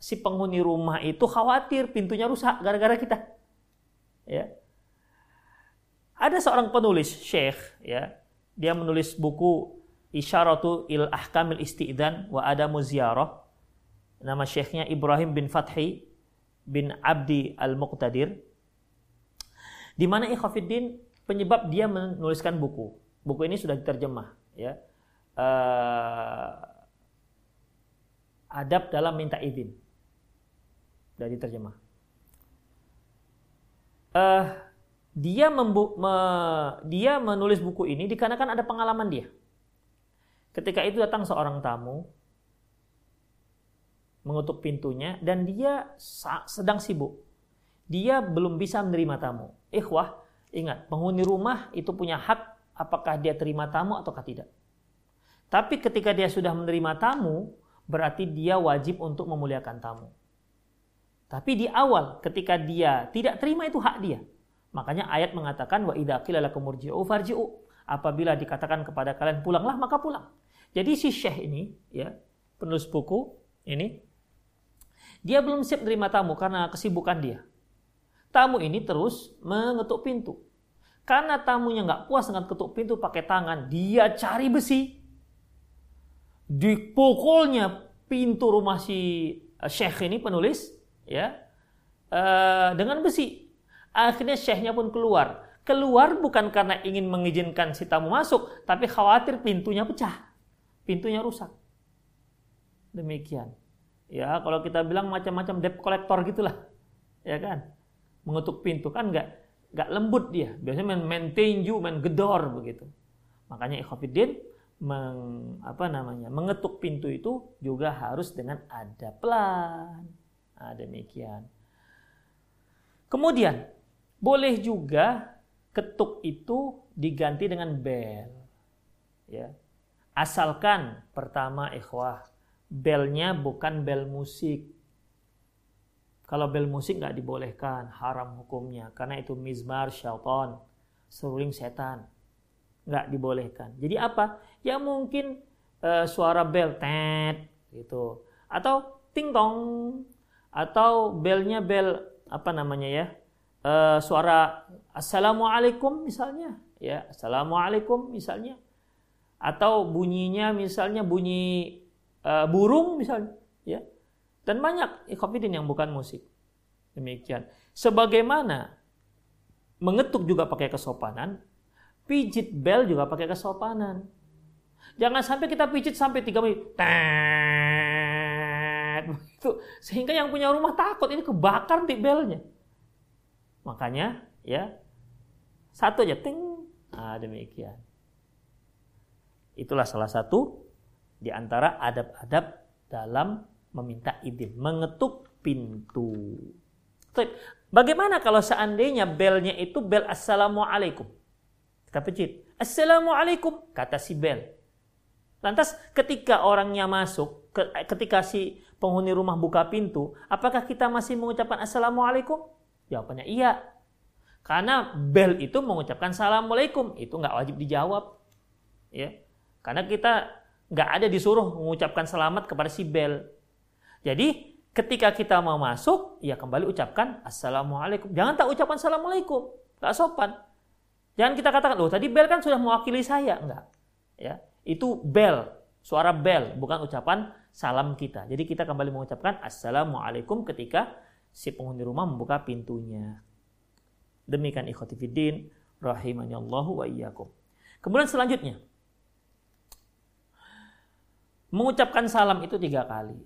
si penghuni rumah itu khawatir pintunya rusak gara-gara kita ya. Ada seorang penulis syekh ya, dia menulis buku Isyaratu il Ahkamil Isti'dan wa Adamu Ziyarah. Nama syekhnya Ibrahim bin Fathi bin Abdi Al-Muqtadir. Di mana Ikhafiddin penyebab dia menuliskan buku. Buku ini sudah diterjemah ya. Uh, adab dalam minta izin. Sudah diterjemah uh, dia membu me, dia menulis buku ini dikarenakan ada pengalaman dia. Ketika itu datang seorang tamu mengutuk pintunya dan dia sedang sibuk. Dia belum bisa menerima tamu. Ikhwah, ingat, penghuni rumah itu punya hak apakah dia terima tamu atau tidak. Tapi ketika dia sudah menerima tamu, berarti dia wajib untuk memuliakan tamu. Tapi di awal ketika dia tidak terima itu hak dia. Makanya ayat mengatakan wa idza qila lakum farji'u. Apabila dikatakan kepada kalian pulanglah maka pulang. Jadi si Syekh ini ya, penulis buku ini dia belum siap menerima tamu karena kesibukan dia. Tamu ini terus mengetuk pintu. Karena tamunya nggak puas dengan ketuk pintu pakai tangan, dia cari besi. Dipukulnya pintu rumah si Syekh ini penulis, ya uh, dengan besi. Akhirnya syekhnya pun keluar. Keluar bukan karena ingin mengizinkan si tamu masuk, tapi khawatir pintunya pecah, pintunya rusak. Demikian. Ya, kalau kita bilang macam-macam debt collector gitulah, ya kan? Mengetuk pintu kan nggak nggak lembut dia. Biasanya main, main tinju, main gedor begitu. Makanya ikhafidin meng, apa namanya mengetuk pintu itu juga harus dengan ada pelan. Nah, demikian. Kemudian boleh juga ketuk itu diganti dengan bel. Ya. Asalkan pertama ikhwah, belnya bukan bel musik. Kalau bel musik nggak dibolehkan, haram hukumnya. Karena itu mizmar syaitan, seruling setan. Nggak dibolehkan. Jadi apa? Ya mungkin uh, suara bel, tet, gitu. Atau ting tong. Atau belnya bel, apa namanya ya? Uh, suara assalamualaikum misalnya. Ya, assalamualaikum misalnya atau bunyinya misalnya bunyi uh, burung misalnya ya. Dan banyak ikhafidin yang bukan musik. Demikian. Sebagaimana mengetuk juga pakai kesopanan pijit bel juga pakai kesopanan. Jangan sampai kita pijit sampai tiga menit begitu. Sehingga yang punya rumah takut ini kebakar di belnya. Makanya ya satu aja ting. Ah demikian. Itulah salah satu di antara adab-adab dalam meminta izin, mengetuk pintu. Bagaimana kalau seandainya belnya itu bel assalamualaikum? Kita pecit. Assalamualaikum kata si bel. Lantas ketika orangnya masuk, ketika si penghuni rumah buka pintu, apakah kita masih mengucapkan assalamualaikum? Jawabannya iya. Karena bel itu mengucapkan assalamualaikum, itu nggak wajib dijawab. Ya. Karena kita nggak ada disuruh mengucapkan selamat kepada si bel. Jadi ketika kita mau masuk, ya kembali ucapkan assalamualaikum. Jangan tak ucapkan assalamualaikum, nggak sopan. Jangan kita katakan, loh tadi bel kan sudah mewakili saya, enggak. Ya, itu bel, suara bel, bukan ucapan salam kita. Jadi kita kembali mengucapkan assalamualaikum ketika si penghuni rumah membuka pintunya. Demikian ikhwatifidin rahimani Allah wa iyyakum. Kemudian selanjutnya, Mengucapkan salam itu tiga kali.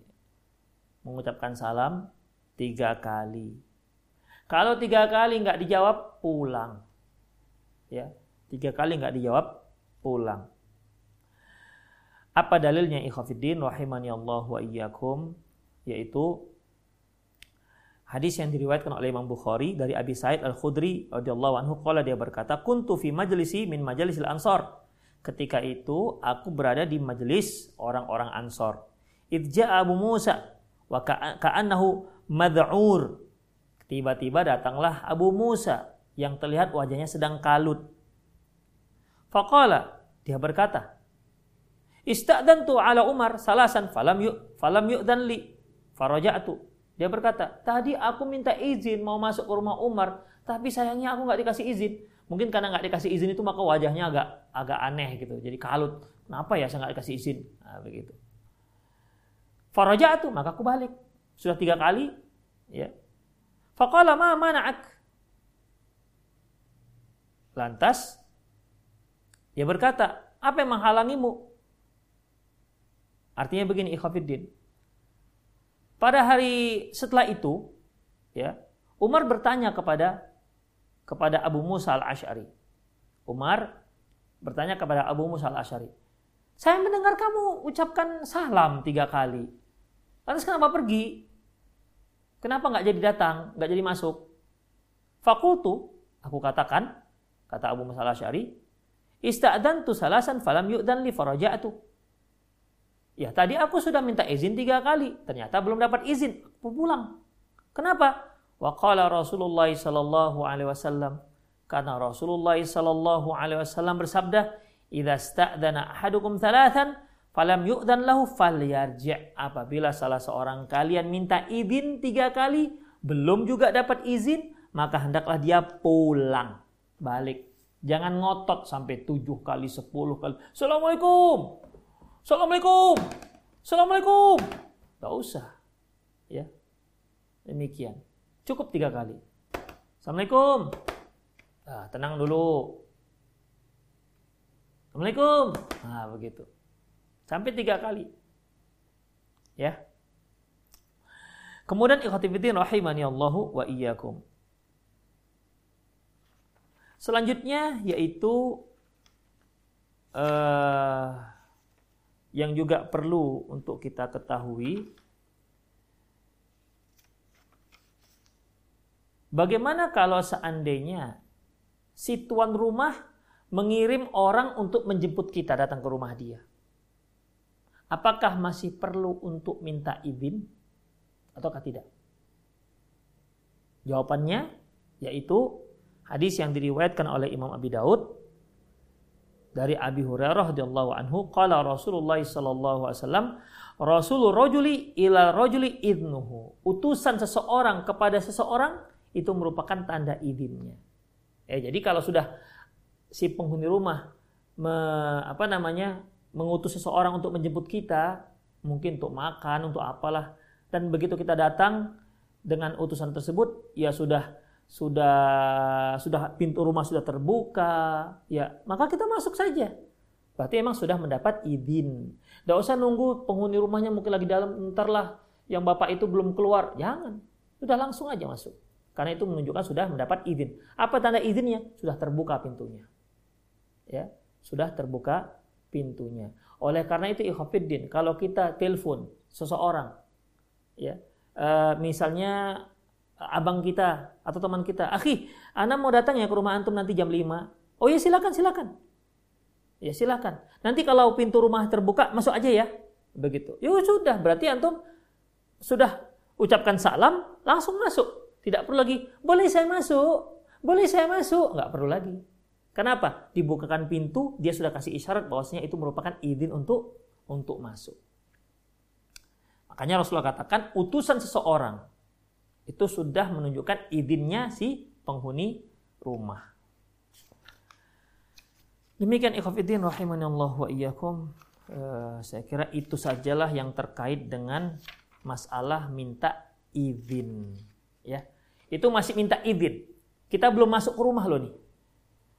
Mengucapkan salam tiga kali. Kalau tiga kali nggak dijawab, pulang. Ya, tiga kali nggak dijawab, pulang. Apa dalilnya ikhafidin rahimani Allah wa iyyakum yaitu hadis yang diriwayatkan oleh Imam Bukhari dari Abi Said Al-Khudri radhiyallahu anhu qala dia berkata kuntu fi majlisi min majlisil ansar Ketika itu aku berada di majelis orang-orang Ansor. Idja Abu Musa wa ka'annahu mad'ur. Tiba-tiba datanglah Abu Musa yang terlihat wajahnya sedang kalut. Faqala, dia berkata, Ista'dantu ala Umar salasan falam yuk falam dan li. Faraja'tu. Dia berkata, tadi aku minta izin mau masuk ke rumah Umar, tapi sayangnya aku nggak dikasih izin. Mungkin karena nggak dikasih izin itu maka wajahnya agak agak aneh gitu. Jadi kalut. Kenapa ya saya nggak dikasih izin? Nah, begitu. Faraja itu maka aku balik. Sudah tiga kali. Ya. Faqala ma mana'ak. Lantas dia berkata, apa yang menghalangimu? Artinya begini, ikhwafiddin. Pada hari setelah itu, ya, Umar bertanya kepada kepada Abu Musa al-Ash'ari. Umar bertanya kepada Abu Musa al-Ash'ari. Saya mendengar kamu ucapkan salam tiga kali. Lantas kenapa pergi? Kenapa nggak jadi datang, nggak jadi masuk? Fakultu, aku katakan, kata Abu Musa al-Ash'ari, Ista'dantu salasan falam yu'dan li faraja'tu. Ya tadi aku sudah minta izin tiga kali, ternyata belum dapat izin, aku pulang. Kenapa? Wa qala Rasulullah sallallahu alaihi wasallam karena Rasulullah sallallahu alaihi wasallam bersabda, "Idza sta'dana ahadukum thalathan falam yu'dan lahu falyarji'." Apabila salah seorang kalian minta izin tiga kali belum juga dapat izin, maka hendaklah dia pulang, balik. Jangan ngotot sampai tujuh kali, sepuluh kali. Assalamualaikum. Assalamualaikum. Assalamualaikum. Tidak usah. Ya. Demikian. Cukup tiga kali. Assalamualaikum. Nah, tenang dulu. Assalamualaikum. Nah, begitu. Sampai tiga kali. Ya. Kemudian ikhwatifidin rahimani Allahu wa iyyakum. Selanjutnya yaitu uh, yang juga perlu untuk kita ketahui Bagaimana kalau seandainya si tuan rumah mengirim orang untuk menjemput kita datang ke rumah dia? Apakah masih perlu untuk minta izin ataukah tidak? Jawabannya yaitu hadis yang diriwayatkan oleh Imam Abi Daud dari Abi Hurairah radhiyallahu anhu qala Rasulullah sallallahu alaihi wasallam Rasulul rajuli ila rajuli idnuhu utusan seseorang kepada seseorang itu merupakan tanda izinnya ya jadi kalau sudah si penghuni rumah me, apa namanya mengutus seseorang untuk menjemput kita mungkin untuk makan untuk apalah dan begitu kita datang dengan utusan tersebut ya sudah sudah sudah pintu rumah sudah terbuka, ya maka kita masuk saja. Berarti emang sudah mendapat izin. Tidak usah nunggu penghuni rumahnya mungkin lagi dalam, ntar lah yang bapak itu belum keluar. Jangan, sudah langsung aja masuk. Karena itu menunjukkan sudah mendapat izin. Apa tanda izinnya? Sudah terbuka pintunya. Ya, sudah terbuka pintunya. Oleh karena itu ikhafidin, kalau kita telepon seseorang, ya, uh, misalnya abang kita atau teman kita, "Akhi, ana mau datang ya ke rumah antum nanti jam 5." Oh ya silakan, silakan. Ya silakan. Nanti kalau pintu rumah terbuka, masuk aja ya. Begitu. Ya sudah, berarti antum sudah ucapkan salam, langsung masuk. Tidak perlu lagi, "Boleh saya masuk?" "Boleh saya masuk?" Enggak perlu lagi. Kenapa? Dibukakan pintu, dia sudah kasih isyarat bahwasanya itu merupakan izin untuk untuk masuk. Makanya Rasulullah katakan utusan seseorang itu sudah menunjukkan izinnya si penghuni rumah. Demikian ikhafidin rahimani Allah wa iyyakum. Uh, saya kira itu sajalah yang terkait dengan masalah minta izin. Ya, itu masih minta izin. Kita belum masuk ke rumah loh nih.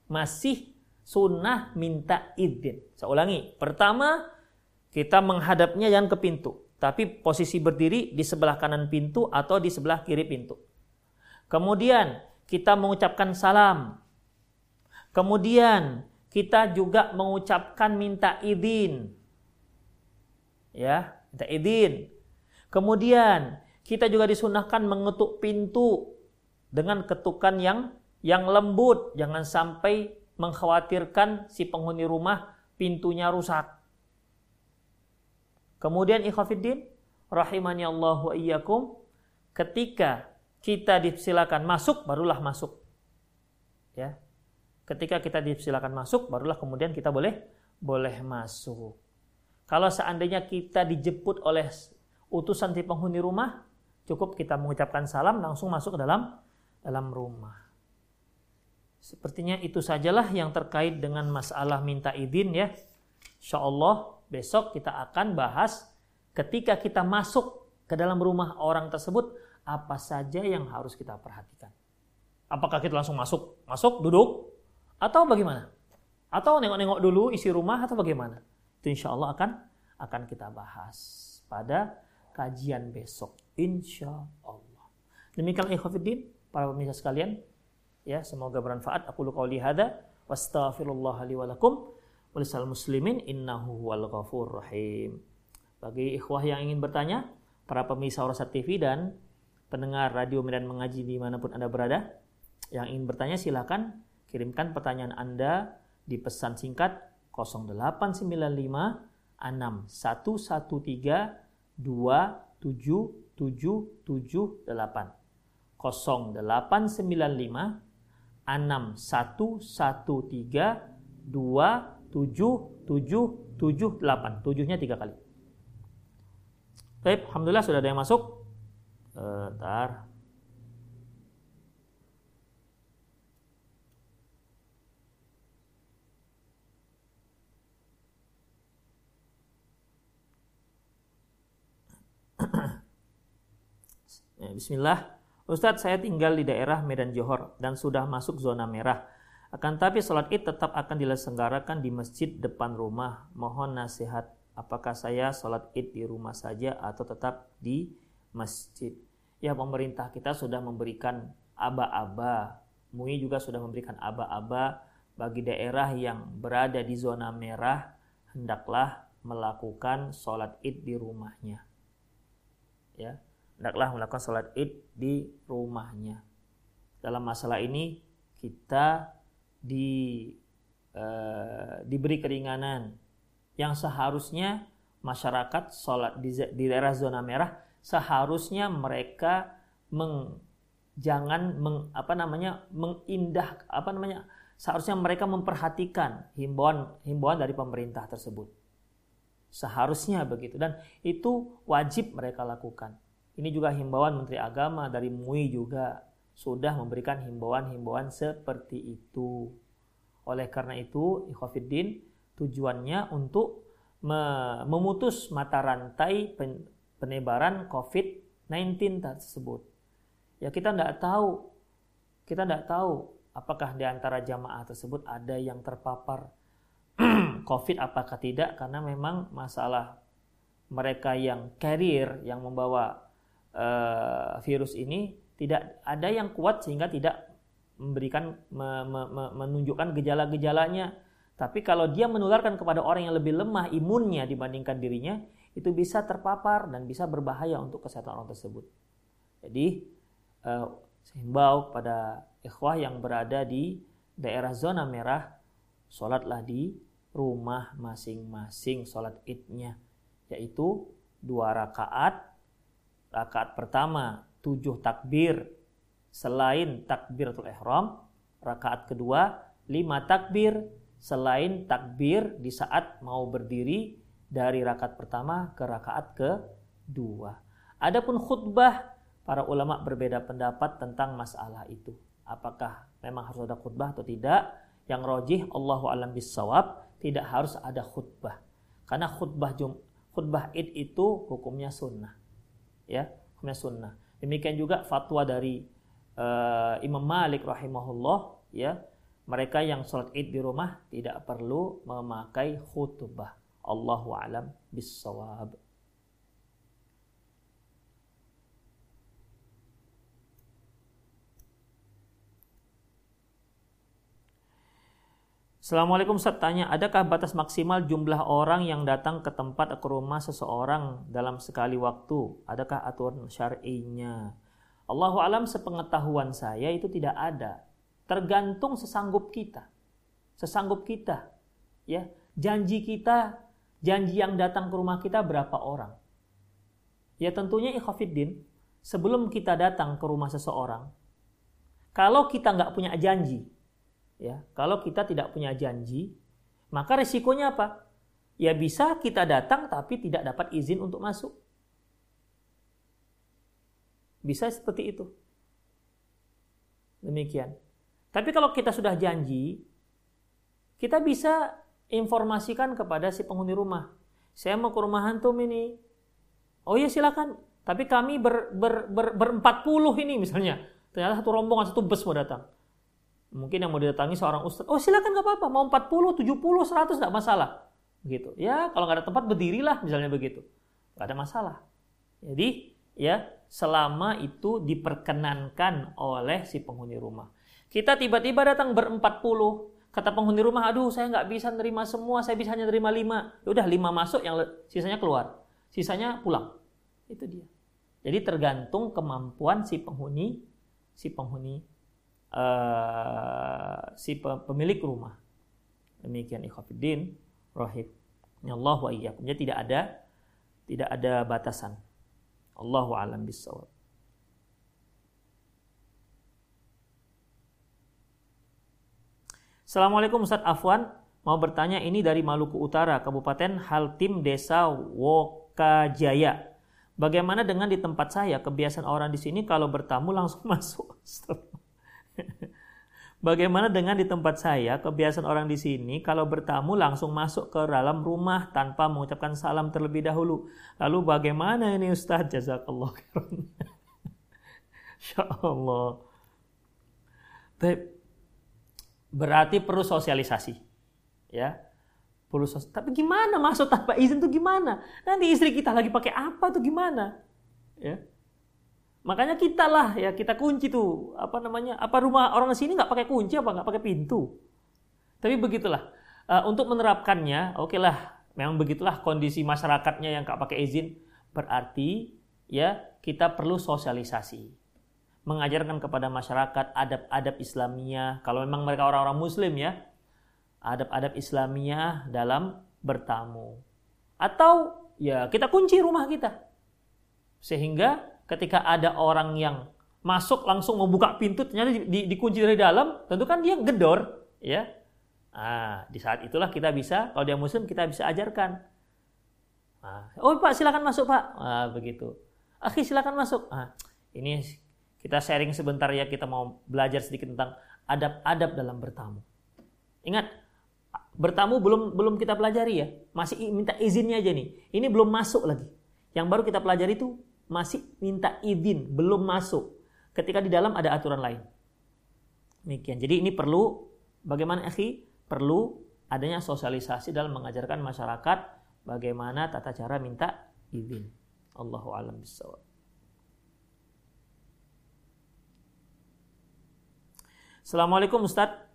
Masih sunnah minta izin. Saya ulangi. Pertama, kita menghadapnya jangan ke pintu tapi posisi berdiri di sebelah kanan pintu atau di sebelah kiri pintu. Kemudian kita mengucapkan salam. Kemudian kita juga mengucapkan minta izin. Ya, minta izin. Kemudian kita juga disunahkan mengetuk pintu dengan ketukan yang yang lembut, jangan sampai mengkhawatirkan si penghuni rumah pintunya rusak. Kemudian ikhafiddin rahimani Allah wa iyyakum ketika kita disilakan masuk barulah masuk. Ya. Ketika kita disilakan masuk barulah kemudian kita boleh boleh masuk. Kalau seandainya kita dijemput oleh utusan si penghuni rumah, cukup kita mengucapkan salam langsung masuk ke dalam dalam rumah. Sepertinya itu sajalah yang terkait dengan masalah minta izin ya. Insyaallah besok kita akan bahas ketika kita masuk ke dalam rumah orang tersebut apa saja yang harus kita perhatikan. Apakah kita langsung masuk, masuk, duduk, atau bagaimana? Atau nengok-nengok dulu isi rumah atau bagaimana? Itu insya Allah akan akan kita bahas pada kajian besok. Insya Allah. Demikian ikhwafiddin, para pemirsa sekalian. Ya, semoga bermanfaat. Aku lu qauli hadza wa li wa lakum muslimin innahu wal ghafur rahim. Bagi ikhwah yang ingin bertanya, para pemirsa Orasat TV dan pendengar radio Medan Mengaji di mana pun Anda berada, yang ingin bertanya silakan kirimkan pertanyaan Anda di pesan singkat 0895 6113 27778 0895 6113 2 tujuh, tujuh, tujuh, delapan. Tujuhnya tiga kali. Baik, Alhamdulillah sudah ada yang masuk. Bentar. Ya, bismillah. Ustadz, saya tinggal di daerah Medan Johor dan sudah masuk zona merah akan tapi sholat id tetap akan diselenggarakan di masjid depan rumah. Mohon nasihat, apakah saya sholat id di rumah saja atau tetap di masjid? Ya pemerintah kita sudah memberikan aba-aba. MUI juga sudah memberikan aba-aba bagi daerah yang berada di zona merah. Hendaklah melakukan sholat id di rumahnya. Ya, hendaklah melakukan sholat id di rumahnya. Dalam masalah ini kita di uh, diberi keringanan yang seharusnya masyarakat sholat di, di daerah zona merah seharusnya mereka meng, jangan meng, apa namanya mengindah apa namanya seharusnya mereka memperhatikan himbauan himbauan dari pemerintah tersebut. Seharusnya begitu dan itu wajib mereka lakukan. Ini juga himbauan Menteri Agama dari MUI juga sudah memberikan himbauan-himbauan seperti itu. Oleh karena itu, ikhwafiddin tujuannya untuk memutus mata rantai penyebaran COVID-19 tersebut. Ya kita tidak tahu, kita tidak tahu apakah di antara jamaah tersebut ada yang terpapar COVID apakah tidak karena memang masalah mereka yang carrier yang membawa uh, virus ini tidak ada yang kuat sehingga tidak memberikan me, me, me, menunjukkan gejala-gejalanya tapi kalau dia menularkan kepada orang yang lebih lemah imunnya dibandingkan dirinya itu bisa terpapar dan bisa berbahaya untuk kesehatan orang tersebut jadi uh, himbau kepada ikhwah yang berada di daerah zona merah, sholatlah di rumah masing-masing sholat idnya. Yaitu dua rakaat, rakaat pertama tujuh takbir selain takbiratul ihram, rakaat kedua lima takbir selain takbir di saat mau berdiri dari rakaat pertama ke rakaat kedua. Adapun khutbah para ulama berbeda pendapat tentang masalah itu. Apakah memang harus ada khutbah atau tidak? Yang rojih Allahu alam bisawab tidak harus ada khutbah. Karena khutbah jum, khutbah id itu hukumnya sunnah. Ya, hukumnya sunnah. Demikian juga fatwa dari uh, Imam Malik rahimahullah ya mereka yang sholat id di rumah tidak perlu memakai khutbah. Allahu alam bisawab. Assalamualaikum Ustaz tanya, adakah batas maksimal jumlah orang yang datang ke tempat ke rumah seseorang dalam sekali waktu? Adakah aturan syar'inya? Allahu alam sepengetahuan saya itu tidak ada. Tergantung sesanggup kita. Sesanggup kita. Ya, janji kita, janji yang datang ke rumah kita berapa orang? Ya tentunya ikhafiddin, sebelum kita datang ke rumah seseorang, kalau kita nggak punya janji, Ya, kalau kita tidak punya janji, maka resikonya apa? Ya bisa kita datang tapi tidak dapat izin untuk masuk. Bisa seperti itu. Demikian. Tapi kalau kita sudah janji, kita bisa informasikan kepada si penghuni rumah. Saya mau ke rumah antum ini. Oh iya silakan. Tapi kami ber, ber, ber, berempat puluh ini misalnya. Ternyata satu rombongan, satu bus mau datang. Mungkin yang mau didatangi seorang ustadz, oh silakan gak apa-apa, mau 40, 70, 100 gak masalah. Gitu. Ya, kalau nggak ada tempat berdirilah misalnya begitu. Gak ada masalah. Jadi, ya, selama itu diperkenankan oleh si penghuni rumah. Kita tiba-tiba datang berempat puluh, kata penghuni rumah, aduh saya nggak bisa nerima semua, saya bisa hanya nerima lima. Ya udah lima masuk, yang sisanya keluar, sisanya pulang. Itu dia. Jadi tergantung kemampuan si penghuni, si penghuni uh, si pemilik rumah. Demikian ikhafidin rahim. Allah wa iyyakum. Jadi tidak ada tidak ada batasan. Allahu alam bisawab. Assalamualaikum Ustaz Afwan. Mau bertanya ini dari Maluku Utara, Kabupaten Haltim, Desa Wokajaya. Bagaimana dengan di tempat saya? Kebiasaan orang di sini kalau bertamu langsung masuk. Bagaimana dengan di tempat saya, kebiasaan orang di sini kalau bertamu langsung masuk ke dalam rumah tanpa mengucapkan salam terlebih dahulu. Lalu bagaimana ini Ustaz? Jazakallah khairan. Insya Allah. Berarti perlu sosialisasi. Ya. Perlu sos Tapi gimana masuk tanpa izin tuh gimana? Nanti istri kita lagi pakai apa tuh gimana? Ya. Makanya kita lah ya kita kunci tuh apa namanya apa rumah orang sini nggak pakai kunci apa nggak pakai pintu. Tapi begitulah uh, untuk menerapkannya, oke okay lah memang begitulah kondisi masyarakatnya yang nggak pakai izin, berarti ya kita perlu sosialisasi. Mengajarkan kepada masyarakat adab-adab Islamiyah. Kalau memang mereka orang-orang muslim ya, adab-adab Islamiyah dalam bertamu. Atau ya kita kunci rumah kita. Sehingga ketika ada orang yang masuk langsung membuka pintu ternyata di, di, dikunci dari dalam, tentu kan dia gedor, ya. Ah, di saat itulah kita bisa, kalau dia muslim kita bisa ajarkan. Ah, oh Pak silakan masuk Pak. Ah, begitu. Akhi silakan masuk. Ah, ini kita sharing sebentar ya kita mau belajar sedikit tentang adab-adab dalam bertamu. Ingat, bertamu belum belum kita pelajari ya, masih minta izinnya aja nih. Ini belum masuk lagi. Yang baru kita pelajari itu masih minta izin, belum masuk ketika di dalam ada aturan lain. Demikian. Jadi ini perlu bagaimana akhi? Perlu adanya sosialisasi dalam mengajarkan masyarakat bagaimana tata cara minta izin. Allahu alam bisawab. Assalamualaikum Ustadz.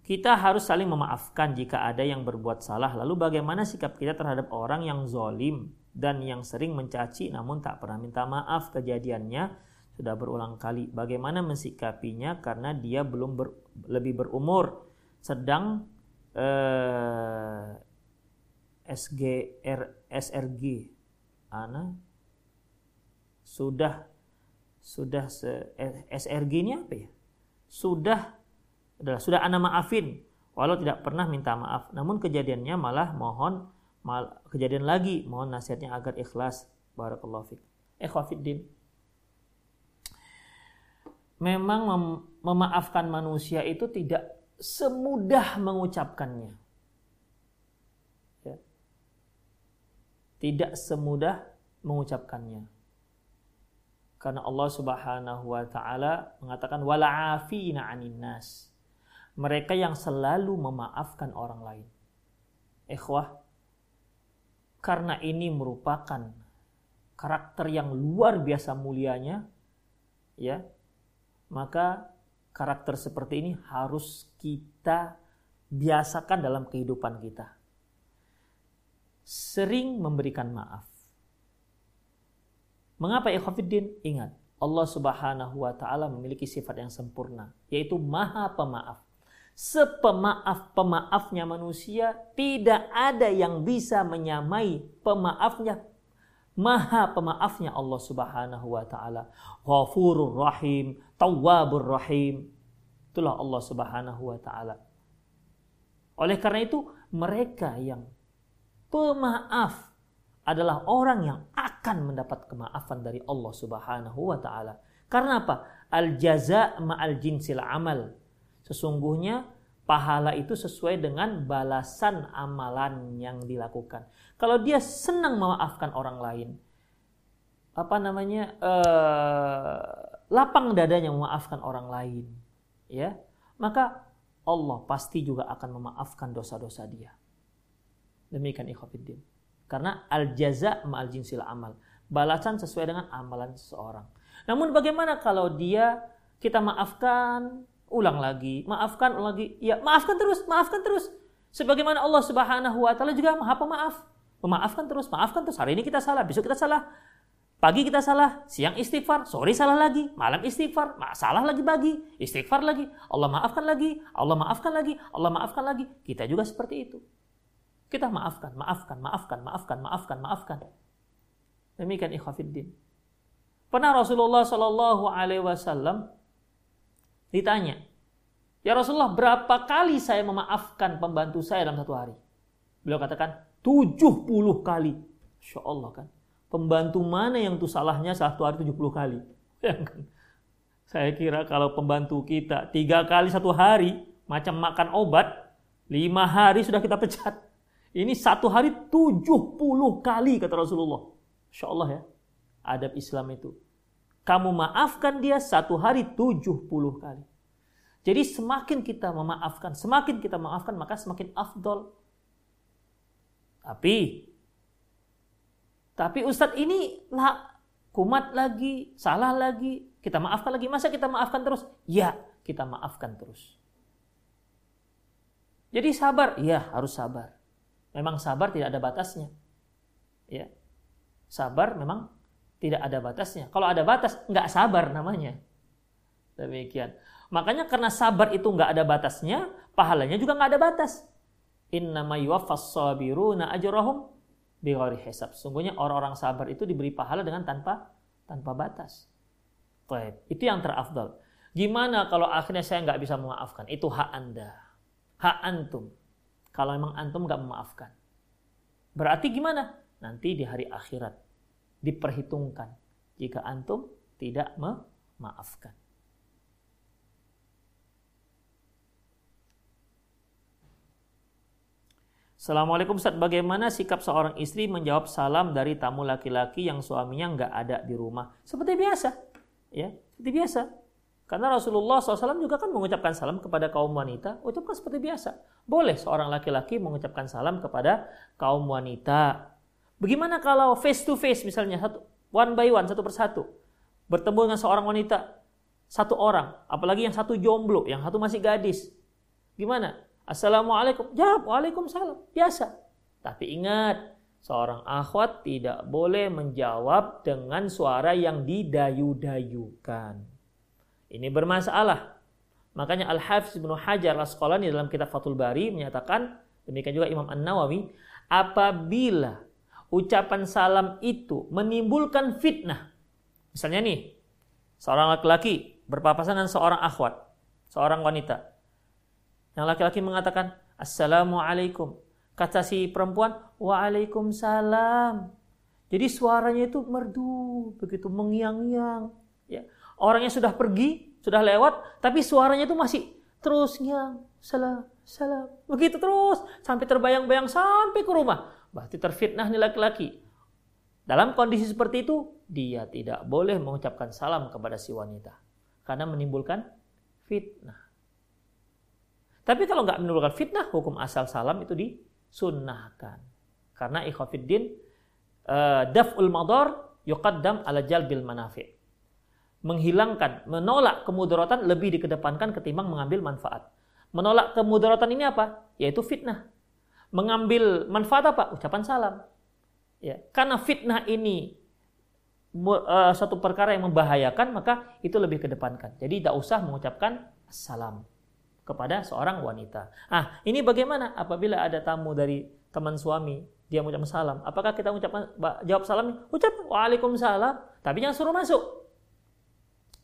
Kita harus saling memaafkan jika ada yang berbuat salah. Lalu bagaimana sikap kita terhadap orang yang zolim? Dan yang sering mencaci namun tak pernah minta maaf kejadiannya sudah berulang kali. Bagaimana mensikapinya karena dia belum ber, lebih berumur sedang eh, SGR SRG ana sudah sudah se, SRG ini apa ya? Sudah adalah sudah ana maafin walau tidak pernah minta maaf. Namun kejadiannya malah mohon mal, kejadian lagi. Mohon nasihatnya agar ikhlas. Barakallahu fik. Ikhwafiddin memang mem memaafkan manusia itu tidak semudah mengucapkannya. Ya. tidak semudah mengucapkannya. Karena Allah Subhanahu wa taala mengatakan wala afina 'anin nas. Mereka yang selalu memaafkan orang lain. Ikhwah karena ini merupakan karakter yang luar biasa mulianya, ya, maka karakter seperti ini harus kita biasakan dalam kehidupan kita. Sering memberikan maaf. Mengapa ikhwafiddin? Ingat, Allah Subhanahu wa taala memiliki sifat yang sempurna, yaitu Maha Pemaaf sepemaaf-pemaafnya manusia, tidak ada yang bisa menyamai pemaafnya Maha pemaafnya Allah Subhanahu wa taala. Ghafurur Rahim, Tawwabur Rahim. Itulah Allah Subhanahu wa taala. Oleh karena itu, mereka yang pemaaf adalah orang yang akan mendapat kemaafan dari Allah Subhanahu wa taala. Karena apa? Al jaza ma'al jinsil amal. Sesungguhnya pahala itu sesuai dengan balasan amalan yang dilakukan. Kalau dia senang memaafkan orang lain, apa namanya eh, lapang dadanya memaafkan orang lain, ya maka Allah pasti juga akan memaafkan dosa-dosa dia. Demikian ikhwatiddin. Karena al jaza ma'al jinsil amal. Balasan sesuai dengan amalan seseorang. Namun bagaimana kalau dia kita maafkan ulang lagi, maafkan ulang lagi, ya maafkan terus, maafkan terus. Sebagaimana Allah Subhanahu wa taala juga Maha Pemaaf. Memaafkan terus, maafkan terus. Hari ini kita salah, besok kita salah. Pagi kita salah, siang istighfar, sore salah lagi, malam istighfar, salah lagi bagi, istighfar lagi, Allah maafkan lagi, Allah maafkan lagi, Allah maafkan lagi. Kita juga seperti itu. Kita maafkan, maafkan, maafkan, maafkan, maafkan, maafkan. Demikian ikhwafiddin. Pernah Rasulullah Shallallahu Alaihi Wasallam Ditanya, Ya Rasulullah berapa kali saya memaafkan pembantu saya dalam satu hari? Beliau katakan 70 kali. Insya Allah kan. Pembantu mana yang tuh salahnya satu hari 70 kali? Ya kan? Saya kira kalau pembantu kita tiga kali satu hari, macam makan obat, lima hari sudah kita pecat. Ini satu hari 70 kali kata Rasulullah. Insya Allah ya. Adab Islam itu kamu maafkan dia satu hari tujuh puluh kali. Jadi semakin kita memaafkan, semakin kita maafkan maka semakin afdol. Tapi, tapi Ustadz ini lah kumat lagi, salah lagi, kita maafkan lagi. Masa kita maafkan terus? Ya, kita maafkan terus. Jadi sabar, ya harus sabar. Memang sabar tidak ada batasnya. Ya. Sabar memang tidak ada batasnya. Kalau ada batas, nggak sabar namanya. Demikian. Makanya karena sabar itu nggak ada batasnya, pahalanya juga nggak ada batas. Innama yuwaffas sabiruna ajrahum bighairi hisab. Sungguhnya orang-orang sabar itu diberi pahala dengan tanpa tanpa batas. Baik, itu yang terafdal. Gimana kalau akhirnya saya nggak bisa memaafkan? Itu hak Anda. Hak antum. Kalau memang antum nggak memaafkan. Berarti gimana? Nanti di hari akhirat diperhitungkan jika antum tidak memaafkan. Assalamualaikum Ustaz, bagaimana sikap seorang istri menjawab salam dari tamu laki-laki yang suaminya nggak ada di rumah? Seperti biasa, ya, seperti biasa. Karena Rasulullah SAW juga kan mengucapkan salam kepada kaum wanita, ucapkan seperti biasa. Boleh seorang laki-laki mengucapkan salam kepada kaum wanita. Bagaimana kalau face to face misalnya, satu, one by one, satu persatu. Bertemu dengan seorang wanita, satu orang. Apalagi yang satu jomblo, yang satu masih gadis. Gimana? Assalamualaikum. Jawab, Waalaikumsalam. Biasa. Tapi ingat, seorang akhwat tidak boleh menjawab dengan suara yang didayu-dayukan. Ini bermasalah. Makanya Al-Hafiz Ibnu Hajar Al-Asqalani dalam kitab Fathul Bari menyatakan, demikian juga Imam An-Nawawi, apabila ucapan salam itu menimbulkan fitnah. Misalnya nih, seorang laki-laki berpapasan dengan seorang akhwat, seorang wanita. Yang laki-laki mengatakan, Assalamualaikum. Kata si perempuan, Waalaikumsalam. Jadi suaranya itu merdu, begitu mengiang-iang. Ya. Orangnya sudah pergi, sudah lewat, tapi suaranya itu masih terus ngiang. Salam, salam. Begitu terus, sampai terbayang-bayang sampai ke rumah. Berarti terfitnah nih laki-laki. Dalam kondisi seperti itu, dia tidak boleh mengucapkan salam kepada si wanita. Karena menimbulkan fitnah. Tapi kalau nggak menimbulkan fitnah, hukum asal salam itu disunnahkan. Karena ikhafiddin, uh, daf'ul madar yuqaddam ala jalbil manafi' menghilangkan, menolak kemudaratan lebih dikedepankan ketimbang mengambil manfaat. Menolak kemudaratan ini apa? Yaitu fitnah. Mengambil manfaat apa? Ucapan salam. Ya, karena fitnah ini uh, satu perkara yang membahayakan, maka itu lebih kedepankan. Jadi tidak usah mengucapkan salam kepada seorang wanita. Ah, ini bagaimana apabila ada tamu dari teman suami, dia mengucapkan salam. Apakah kita mengucapkan jawab salam? Ucap Waalaikumsalam, tapi jangan suruh masuk.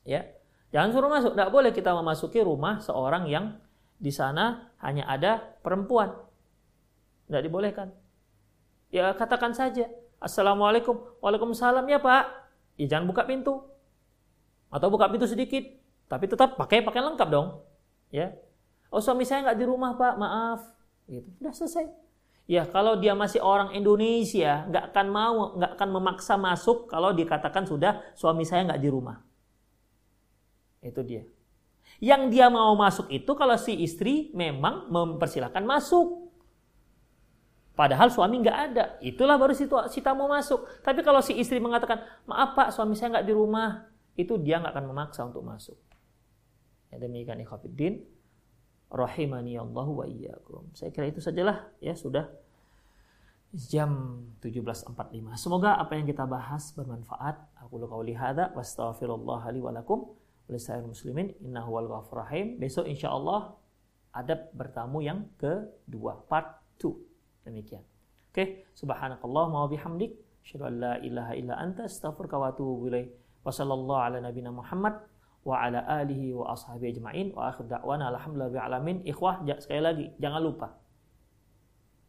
Ya. Jangan suruh masuk. Tidak boleh kita memasuki rumah seorang yang di sana hanya ada perempuan. Tidak dibolehkan. Ya katakan saja. Assalamualaikum. Waalaikumsalam ya Pak. Ya jangan buka pintu. Atau buka pintu sedikit. Tapi tetap pakai pakaian lengkap dong. Ya. Oh suami saya nggak di rumah pak, maaf. Gitu. Udah selesai. Ya kalau dia masih orang Indonesia, nggak akan mau, nggak akan memaksa masuk kalau dikatakan sudah suami saya nggak di rumah. Itu dia. Yang dia mau masuk itu kalau si istri memang mempersilahkan masuk. Padahal suami nggak ada. Itulah baru si, si tamu masuk. Tapi kalau si istri mengatakan, maaf pak suami saya nggak di rumah. Itu dia nggak akan memaksa untuk masuk. Ya, demikian ikhwafiddin rahimani Allah wa iyyakum. Saya kira itu sajalah ya sudah jam 17.45. Semoga apa yang kita bahas bermanfaat. Aku lu qauli hadza wa astaghfirullah li wa lakum muslimin innahu wal ghafur rahim. Besok insyaallah ada bertamu yang kedua part 2. Demikian. Oke, subhanakallah wa bihamdik. Asyhadu an la ilaha illa anta astaghfiruka wa atubu ilaik. Wa sallallahu ala nabiyyina Muhammad wa ala alihi wa ashabihi ajma'in. Wa akhir da'wana alhamdulillah alamin. Ikhwah sekali lagi jangan lupa.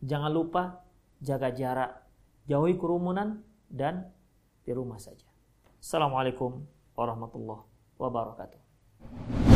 Jangan lupa jaga jarak jauhi kerumunan dan di rumah saja. Assalamualaikum warahmatullahi wabarakatuh